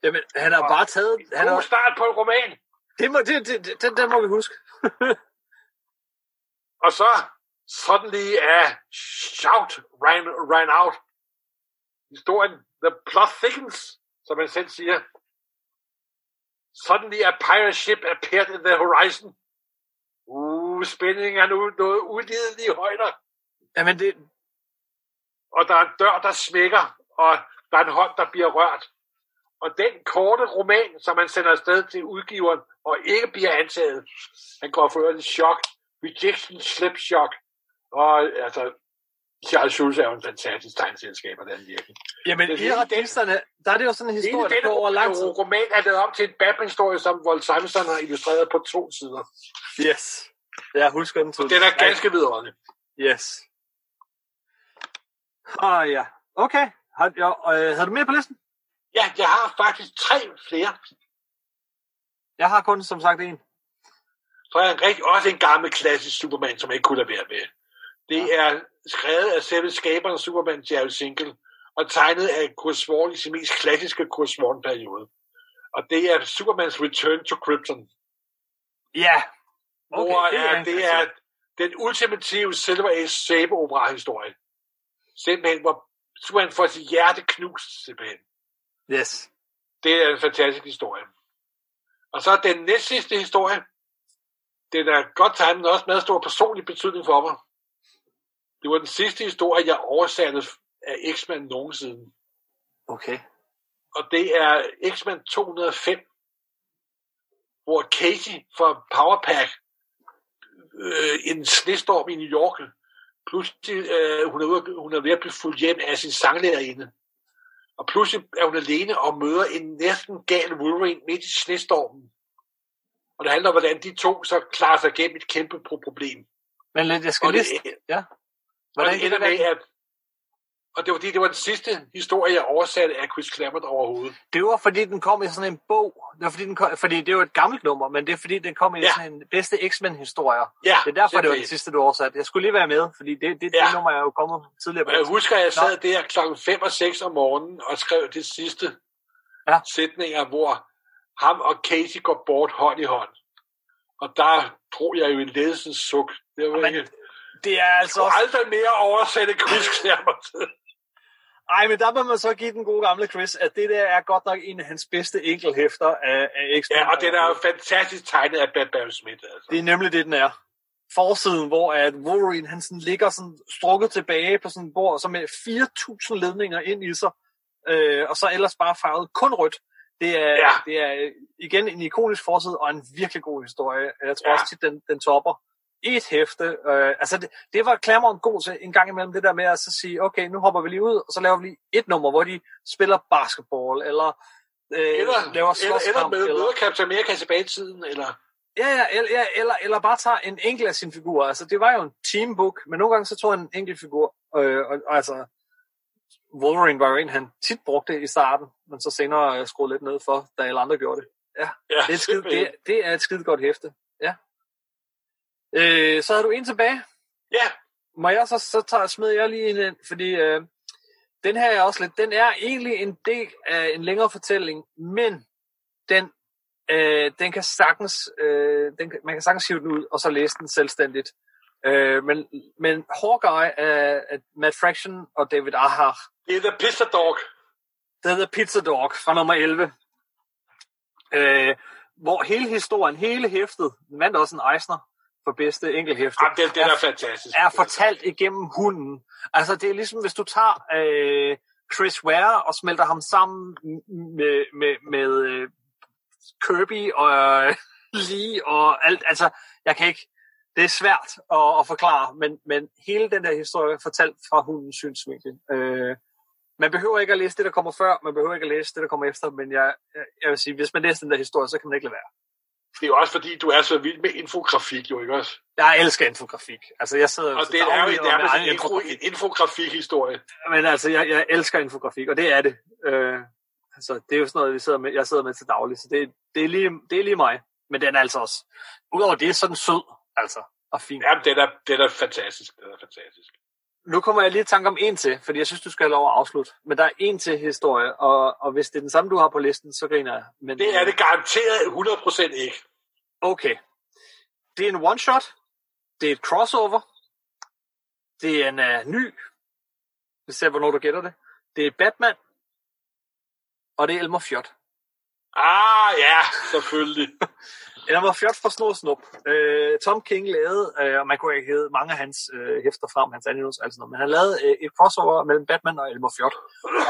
Jamen, han har bare taget... Han God har, start på en roman. det, må, det, det, det, den, den må vi huske. <laughs> Og så suddenly a shout ran, ran out. Historien, the plot thickens, som han selv siger. Suddenly a pirate ship appeared in the horizon. Uh, spændingen er nu noget ulidelige højder. Jamen, det, Og der er en dør, der smækker, og der er en hånd, der bliver rørt. Og den korte roman, som han sender afsted til udgiveren, og ikke bliver antaget, han går for i chok. Rejection, slip shock. Og altså, Charles Schulz er jo en fantastisk tegneselskab, og den virkelig. jamen i radisterne, der er det jo sådan en historie, der går over lang tid. roman er lavet om til en Batman-historie, som Walt Simonson har illustreret på to sider. Yes. Jeg husker den Den er ganske vidunderlig. Yes. Ah, ja. Okay. Har, ja, øh, havde du mere på listen? Ja, jeg har faktisk tre flere. Jeg har kun, som sagt, en. Så er jeg rigtig, også en gammel klassisk Superman, som jeg ikke kunne lade være med. Det er skrevet af selve skaberen af Superman, Jerry Sinkle, og tegnet af Kurt Swan i sin mest klassiske Kurt Swan-periode. Og det er Supermans Return to Krypton. Ja. Okay, hvor det er det er den ultimative Silver Age sæbeopera-historie. Simpelthen, hvor Superman får sit hjerte knust, simpelthen. Yes. Det er en fantastisk historie. Og så den næstsidste historie. Den er godt tegnet, men også meget stor personlig betydning for mig. Det var den sidste historie, jeg oversatte af X-Men nogensinde. Okay. Og det er X-Men 205, hvor Katie fra Powerpack, øh, en snestorm i New York, pludselig øh, hun, er ude, hun er ved at blive fuldt hjem af sin sanglærerinde. Og pludselig er hun alene og møder en næsten gal Wolverine midt i snestormen. Og det handler om, hvordan de to så klarer sig gennem et kæmpe pro- problem. Men jeg skal Og lige... det, Ja. Og Hvordan det ender med, at og det var, fordi, det var den sidste historie, jeg oversatte af Chris Claremont overhovedet. Det var fordi, den kom i sådan en bog. Det var fordi, den kom, fordi det jo et gammelt nummer, men det er fordi, den kom i Ja. sådan en bedste X-Men-historier. Ja, Det er derfor, det var den sidste, du oversatte. Jeg skulle lige være med, fordi det, det, Ja. det nummer er jo kommet tidligere på Og jeg husker, at jeg sad der klokken 5 og 6 om morgenen og skrev de sidste Ja. sætninger, hvor ham og Casey går bort hånd i hånd. Og der drog jeg jo en ledelsens suk. Det var Men ikke... Det er altså også... aldrig mere oversætte Chris Claremont. Ej, men der må man så give den gode gamle Chris, at det der er godt nok en af hans bedste enkelhæfter af, af X-Men. Ja, og den er jo fantastisk tegnet af Bad Barry Smith. Altså. Det er nemlig det, den er. Forsiden, hvor at Wolverine han sådan ligger sådan strukket tilbage på sådan et bord, så med 4.000 ledninger ind i sig, øh, og så ellers bare farvet kun rødt. Det er, Ja. det er igen en ikonisk forside og en virkelig god historie. Jeg tror Ja. også tit, den, den topper et hæfte. Øh, altså det, det var Claremont god til en gang imellem det der med at så sige, okay, nu hopper vi lige ud, og så laver vi lige et nummer, hvor de spiller basketball, eller, øh, Eller, laver eller, eller slåskamp, med møder Captain America tilbage i tiden, eller... Ja, ja, eller, ja eller, eller bare tager en enkelt af sine figurer. Altså, det var jo en teambook, men nogle gange så tog han en enkelt figur. Øh, og, altså, Wolverine var jo en, han tit brugte i starten, men så senere øh, skruede lidt ned for, da alle andre gjorde det. Ja, Det er, et skide, det, det er et skide godt hæfte. Øh, så har du en tilbage. ja, Må jeg så, så tager, smider jeg lige en ind, fordi øh, den her er også lidt, den er egentlig en del af en længere fortælling, men den, øh, den kan sagtens, øh, den man kan sagtens hive den ud, og så læse den selvstændigt. Øh, men, men Hawkeye af, af Matt Fraction og David Ahar, det er The Pizza Dog. det hedder Pizza Dog fra nummer 11. Øh, hvor hele historien, hele hæftet, den vandt også en Eisner for bedste enkelhæfte, Jamen, den, den er fantastisk. er fortalt igennem hunden. Altså, det er ligesom, hvis du tager øh, Chris Ware og smelter ham sammen med, med, med øh, Kirby og øh, <laughs> Lee og alt. Altså, jeg kan ikke... Det er svært at, at forklare, men, men hele den der historie er fortalt fra hundens synsvinkel. Øh, man behøver ikke at læse det, der kommer før, man behøver ikke at læse det, der kommer efter, men jeg, jeg, jeg vil sige, hvis man læser den der historie, så kan man ikke lade være. Det er jo også fordi, du er så vild med infografik, jo ikke også? Jeg elsker infografik. Altså, jeg sidder Og det er jo nærmest en info, infografik-historie. Men altså, jeg, jeg elsker infografik, og det er det. Øh, altså, det er jo sådan noget, vi sidder med, jeg sidder med til daglig, så det, det, er lige, det er lige mig. Men den er altså også, udover det, så er den sød, altså, og fin. Jamen, den er, den er fantastisk. Den er fantastisk. Nu kommer jeg lige i tanke om en til, fordi jeg synes, du skal have lov at afslutte. Men der er en til historie, og, og hvis det er den samme, du har på listen, så griner jeg. Men, Det er det garanteret 100% ikke. Okay. Det er en one-shot. Det er et crossover. Det er en uh, ny. Vi ser, hvornår du gætter det. Det er Batman. Og det er Elmer Fjot. Ah, ja, selvfølgelig. <laughs> Elmer Fjot fra Snor Snup. Øh, Tom King lavede, øh, og man kunne ikke hedde mange af hans øh, hæfter frem, hans animus og alt sådan noget, men han lavede øh, et crossover mellem Batman og Elmer Fjot.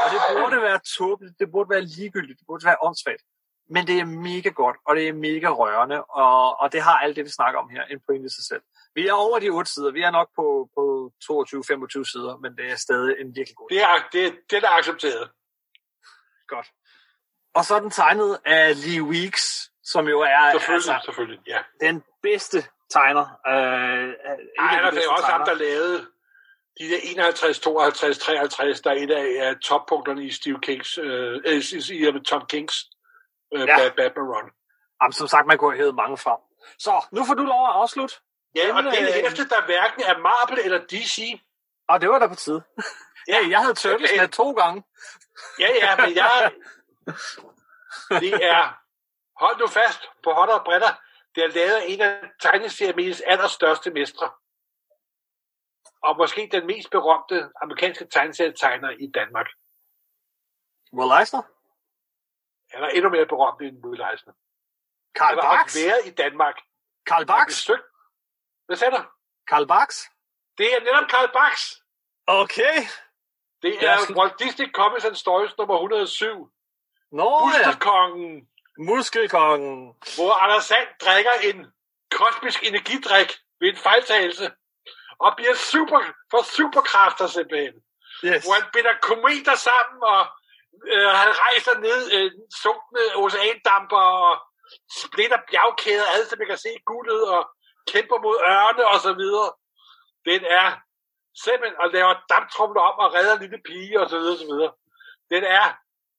Og det burde være tåbeligt, det burde være ligegyldigt, det burde være åndssvagt. Men det er mega godt, og det er mega rørende, og, og det har alt det, vi snakker om her, en pointe i sig selv. Vi er over de otte sider, vi er nok på, på 22-25 sider, men det er stadig en virkelig god Det er, det, det er accepteret. Godt. Og så er den tegnet af Lee Weeks, som jo er Selvfølgelig, altså, selvfølgelig, ja. den bedste tegner. Øh, Ej, der bedste er også ham, tegner. der lavede de der 51, 52, 53, der er et af, af toppunkterne i Steve Kings, øh, øh, i, i Tom Kings øh, Ja. Run. Jamen, som sagt, man kunne have hævet mange frem. Så, nu får du lov at afslutte. Ja, og Den, det er øh, hæfte, der hverken er Marvel eller DC. Og det var da på tide. <laughs> Ja, jeg havde Turtles okay. med to gange. Ja, ja, men jeg... <laughs> Det er... Hold nu fast på hånder og bretter. Det er lavet af en af tegneseriens allerstørste mestre. Og måske den mest berømte amerikanske tegneserietegner i Danmark. Will Eisner? Han er endnu mere berømt end Will Eisner. Karl Han har Barks? været i Danmark. Karl Barks? besøgt- Hvad sagde du? Karl Barks? Det er netop Karl Barks. Okay. Det Ja, er sådan- Walt Disney Comics and Stories nummer 107. Nå ja, Muskelkongen, muskelkongen. hvor Anders Sand drikker en kosmisk energidrik ved en fejltagelse. Og bliver super, for superkræfter simpelthen. Yes. Hvor han binder kometer sammen, og øh, han rejser ned øh, sunkne oceandamper, og splitter bjergkæder, alt som man kan se guldet, og kæmper mod ørne og så videre. Den er simpelthen, og laver damptrumler om og redder lille pige og så videre, og så videre. Den er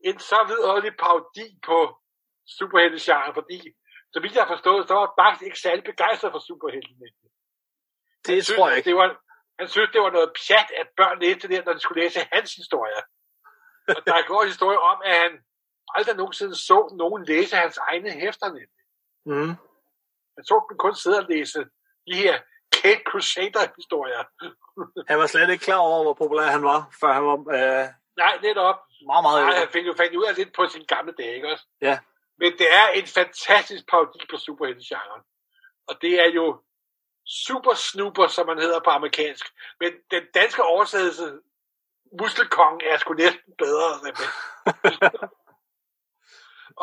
en så vidunderlig parodi på superheltegenren, fordi, så vidt jeg har forstået, så var Max ikke særlig begejstret for superheltene. Det Han synes, tror jeg ikke. Det var, han synes, det var noget pjat, at børn læste det, når de skulle læse hans historie. <laughs> Og der går historie om, at han aldrig nogensinde så nogen læse hans egne hæfter. Mm. Han så dem kun sidde og læse de her Kate Crusader-historier. <laughs> Han var slet ikke klar over, hvor populær han var, før han var øh, Nej, netop. Meget, meget Nej, han fik jo fandt ud af lidt på sin gamle dage, ikke også? Ja. Men det er en fantastisk parodi på superheltegenren. Og det er jo Super Snooper, som man hedder på amerikansk. Men den danske oversættelse, Muskelkongen, er sgu næsten bedre. <laughs>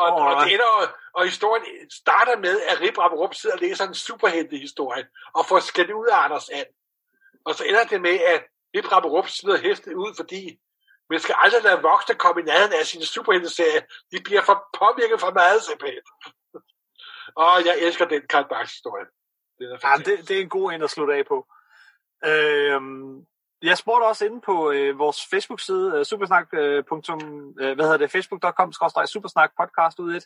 og, og, Alright. det ender, og historien starter med, at Rip Rup sidder og læser en superheltehistorie, og får skældt ud af Anders And. Og så ender det med, at Rip Rup smider hæftet ud, fordi man skal aldrig lade voksne komme i nærheden af sine superhelteserie. De bliver for påvirket for meget simpelthen. <laughs> og jeg elsker den Karl Barks historie. Den er Ja, det, det er en god en at slutte af på. Øhm, jeg spurgte også inde på øh, vores Facebook-side, øh, supersnak. Øh, punktum, øh, hvad hedder det, facebook.com, supersnak podcast ud et.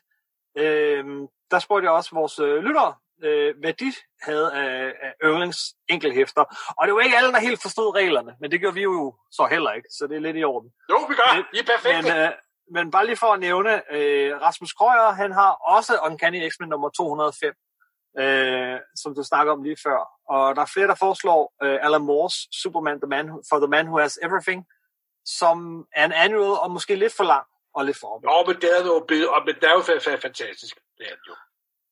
Øhm, der spurgte jeg også vores øh, lyttere, øh, hvad de havde af, af enkelhæfter. Og det var ikke alle, der helt forstod reglerne, men det gør vi jo så heller ikke, så det er lidt i orden. Jo, vi gør. Men- I er perfekte. Men, øh, men bare lige for at nævne, øh, Rasmus Krøyer, han har også Uncanny X-Men nummer 205, øh, som du snakker om lige før. Og der er flere, der foreslår øh, Alan Moores Superman the man, for the Man Who Has Everything, som er en annual og måske lidt for lang og lidt for op. Jo, men det er men det er jo fa- fa- fantastisk. Det er det jo.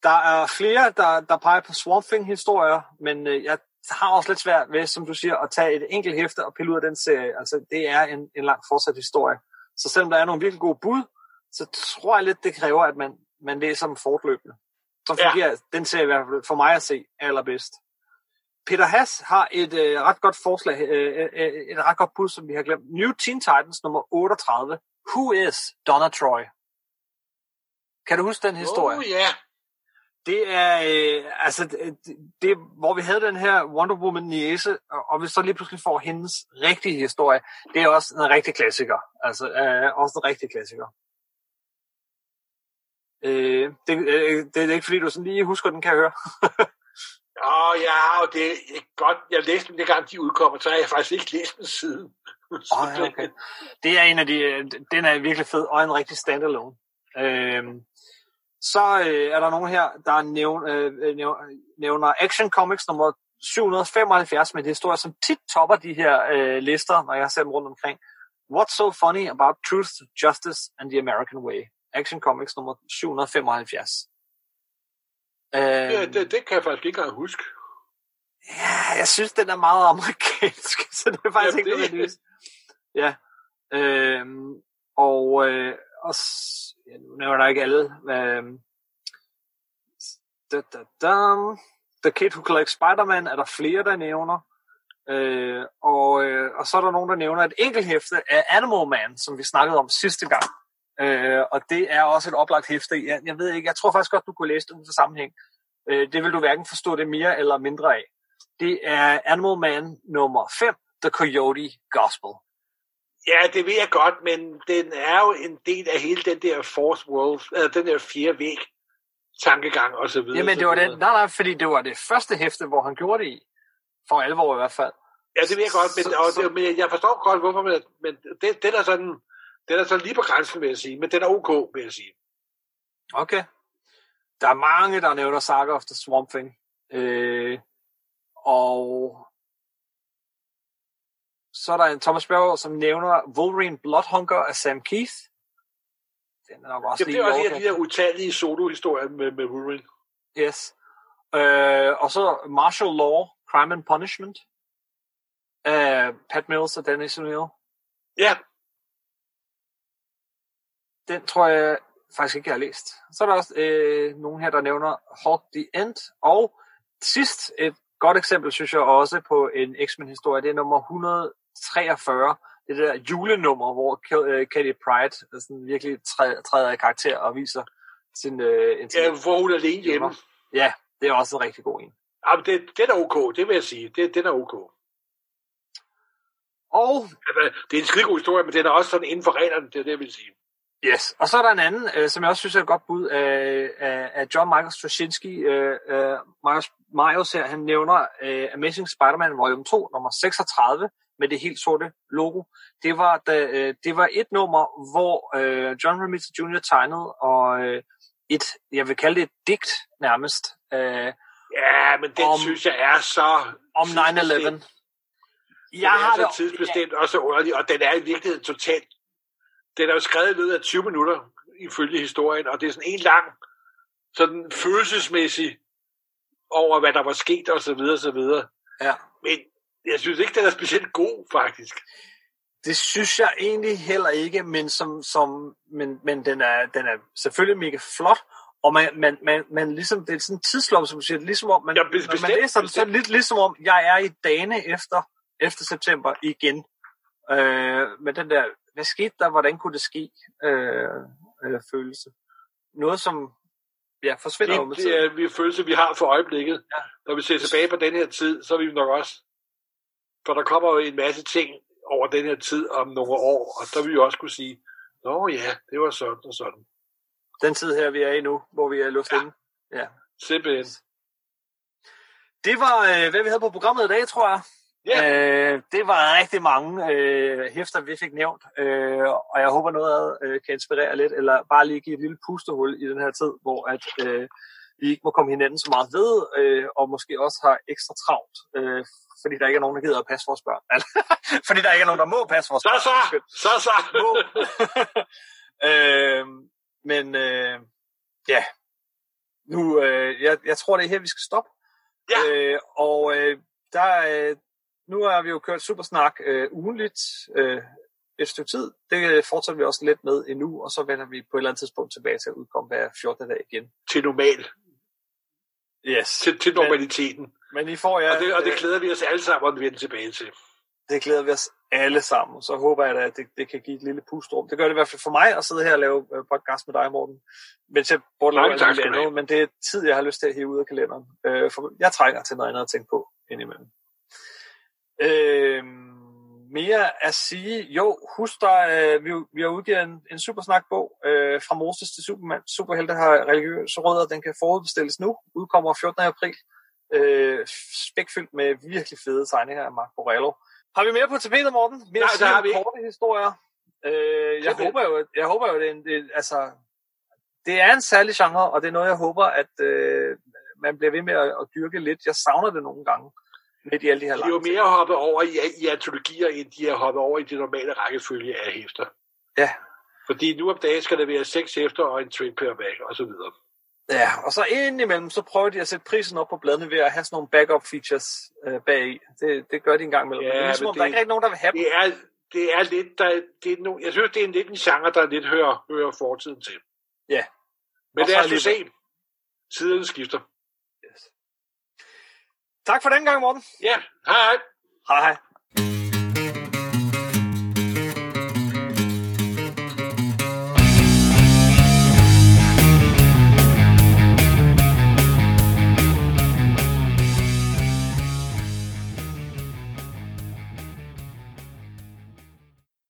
Der er flere, der, der peger på Swamp Thing-historier, men øh, jeg har også lidt svært ved, som du siger, at tage et enkelt hæfte og pille ud af den serie. Altså, det er en, en lang fortsat historie. Så selvom der er nogle virkelig gode bud, så tror jeg lidt, det kræver, at man, man læser dem fortløbende. Så Ja. fungerer den serie i hvert fald for mig at se allerbedst. Peter Haas har et øh, ret godt forslag, øh, øh, et ret godt bud, som vi har glemt. New Teen Titans nummer 38. Who is Donna Troy? Kan du huske den historie? Oh, ja. Det er, øh, altså, det, det, hvor vi havde den her Wonder Woman niece, og, og vi så lige pludselig får hendes rigtige historie, det er også en rigtig klassiker. Altså, øh, også en rigtig klassiker. Øh, det, øh, det er ikke fordi, du sådan lige husker den, kan jeg høre. <laughs> Åh, ja, og det er godt. Jeg læste dem, dengang de udkommer, så har jeg faktisk ikke læst dem siden. Oh, okay. Det er en af de, øh, den er virkelig fed, og en rigtig standalone. Øh, så øh, er der nogen her, der nævn, øh, nævner, nævner Action Comics nummer 775 med historier, som tit topper de her øh, lister, når jeg ser dem rundt omkring. What's so funny about truth, justice and the American way? Action Comics nummer 775. Øh, Ja, det, det kan jeg faktisk ikke engang huske. Ja, jeg synes, den er meget amerikansk, <laughs> så det er faktisk Jamen, ikke det- nødvendigvis. Ja. Øhm, og øh, og ja, nu nævner jeg ikke alle. Øhm, da, da, da. The Kid Who Collects Spider-Man er der flere, der nævner. Øh, og, øh, og så er der nogen, der nævner et enkelt hæfte af Animal Man, som vi snakkede om sidste gang. Øh, og det er også et oplagt hæfte. Jeg, jeg ved ikke, jeg tror faktisk godt, du kunne læse det uden for sammenhæng. Øh, det vil du hverken forstå det mere eller mindre af. Det er Animal Man nummer 5, The Coyote Gospel. Ja, det ved jeg godt, men den er jo en del af hele den der Force World, øh, den der fjerde væg tankegang og så videre. Jamen, det var det, nej, nej, fordi det var det første hæfte, hvor han gjorde det i. For alvor i hvert fald. Ja, det ved jeg godt, men, Så- og, så- det, men jeg forstår godt, hvorfor man, men det, den er sådan, den er sådan lige på grænsen, vil jeg sige, men den er ok, vil jeg sige. Okay. Der er mange, der nævner Saga of the Swamp Thing. Øh, og så er der en Thomas Bjerg, som nævner Wolverine Bloodhunter af Sam Keith. Den er nok også Det lige bliver også en af de der utallige solo-historier med, med Wolverine. Yes. Øh, og så Martial Law, Crime and Punishment. Af Pat Mills og Dennis O'Neill. Ja, Den tror jeg faktisk ikke, jeg har læst. Så er der også øh, nogen her, der nævner Hulk the End. Og sidst et godt eksempel, synes jeg også på en X-Men-historie, det er nummer 143. Det der julenummer, hvor øh, Katie Pride sådan virkelig træ- træder i karakter og viser sin øh, ja hvor hun er alene hjemme. Ja, det er også en rigtig god en. Jamen, det, den er ok, det vil jeg sige. Det, den er ok. Og Altså, det er en skidegod historie, men den er også sådan inden for reglerne, det er det, jeg vil sige. Yes, og så er der en anden, øh, som jeg også synes er et godt bud af, af, John Michael Straczynski. Øh, øh, Marius, Marius her, han nævner øh, Amazing Spider-Man Volume 2, nummer 36, med det helt sorte logo. Det var, da, øh, det var et nummer, hvor øh, John Romita Jr. tegnede, og øh, et, jeg vil kalde det et digt nærmest, øh, Ja, men den Om- synes jeg er så... om 9-11. tidsbestemt. Jeg har er det, så tidsbestemt og så underlig, og den er i virkeligheden totalt den er jo skrevet i løbet af 20 minutter, ifølge historien, og det er sådan en lang, sådan følelsesmæssig over, hvad der var sket, og så videre, og så videre. Ja. Men jeg synes ikke, den er specielt god, faktisk. Det synes jeg egentlig heller ikke, men, som, som, men, men den, er, den er selvfølgelig mega flot, og man, man, man, man ligesom, det er sådan en tidslom, som du siger, ligesom om, man, Ja, bestemt, man læser den, så lidt ligesom om, jeg er i dagene efter, efter september igen. Øh, med den der, hvad skete der, hvordan kunne det ske, øh, øh, følelse. Noget, som ja, forsvinder jo med Det, tiden. det er vi følelse, vi har for øjeblikket. Ja. Når vi ser tilbage på den her tid, så er vi nok også... For der kommer jo en masse ting over den her tid om nogle år, og så vil vi også kunne sige, Nå ja, det var sådan og sådan. Den tid her, vi er i nu, hvor vi er luftet ja. inde. Ja. Simpelthen. Det var, øh, hvad vi havde på programmet i dag, tror jeg. Ja. Øh, det var rigtig mange øh, hæfter, vi fik nævnt, øh, og jeg håber noget øh, kan inspirere lidt, eller bare lige give et lille pustehul i den her tid, hvor at, øh, vi ikke må komme hinanden så meget ved, øh, og måske også har ekstra travlt, øh, fordi der ikke er nogen, der gider at passe vores børn. <laughs> fordi der ikke er nogen, der må passe vores Så børn. så! Så så! Må. <laughs> øh, men øh, ja, nu, øh, jeg, jeg tror, det er her, vi skal stoppe. Ja. Øh, og øh, der, øh, nu har vi jo kørt Supersnak øh, ugenligt øh, et stykke tid. Det fortsætter vi også lidt med endnu, og så vender vi på et eller andet tidspunkt tilbage til at udkomme hver 14. dag igen. Til normal. Yes. Til, til normaliteten. Men I får ja, Og det, og det øh, glæder vi os alle sammen at vende tilbage til. det glæder vi os alle sammen. Så håber jeg da, at det, det kan give et lille pustrum. Det gør det i hvert fald for mig at sidde her og lave øh, podcast med dig, Morten. Mens jeg burde lave alt andet, men det er tid, jeg har lyst til at hive ud af kalenderen. Øh, for jeg trænger til noget andet at tænke på indimellem. Øh, mere at sige, jo, husk dig, øh, vi, vi har udgivet en, en supersnakbog øh, fra Moses til Superman. Superhelte har religiøse rødder, den kan forudbestilles nu, udkommer 14. april. Øh, spækfyldt med virkelig fede tegninger af Mark Borello. Har vi mere på tapetet, Morten? Mere Nej, der har vi ikke. korte historier. Øh, jeg, håber jo, jeg håber jo, det er, en, det, altså, det er en særlig genre, og det er noget, jeg håber, at øh, man bliver ved med at, at dyrke lidt. Jeg savner det nogle gange, midt i alle de her er jo lange ting. mere hoppet over i, i antologier, end de er hoppet over i det normale rækkefølge af hæfter. Ja. Fordi nu om dagen skal der være seks hæfter og en trade paperback og så videre. Ja, og så indimellem, så prøver de at sætte prisen op på bladene ved at have sådan nogle backup features øh, bagi. Det, det gør de en gang imellem. Ja, Ja, men ligesom, om der er det- ikke rigtig nogen, der vil have dem. Det er, det er lidt, der, det er no, jeg synes, det er en lidt en genre, der lidt hører, hører fortiden til. Ja. Men Og os nu se. Tiden skifter. Tak for den gang, Morten. Ja, hej hej. Hej hej.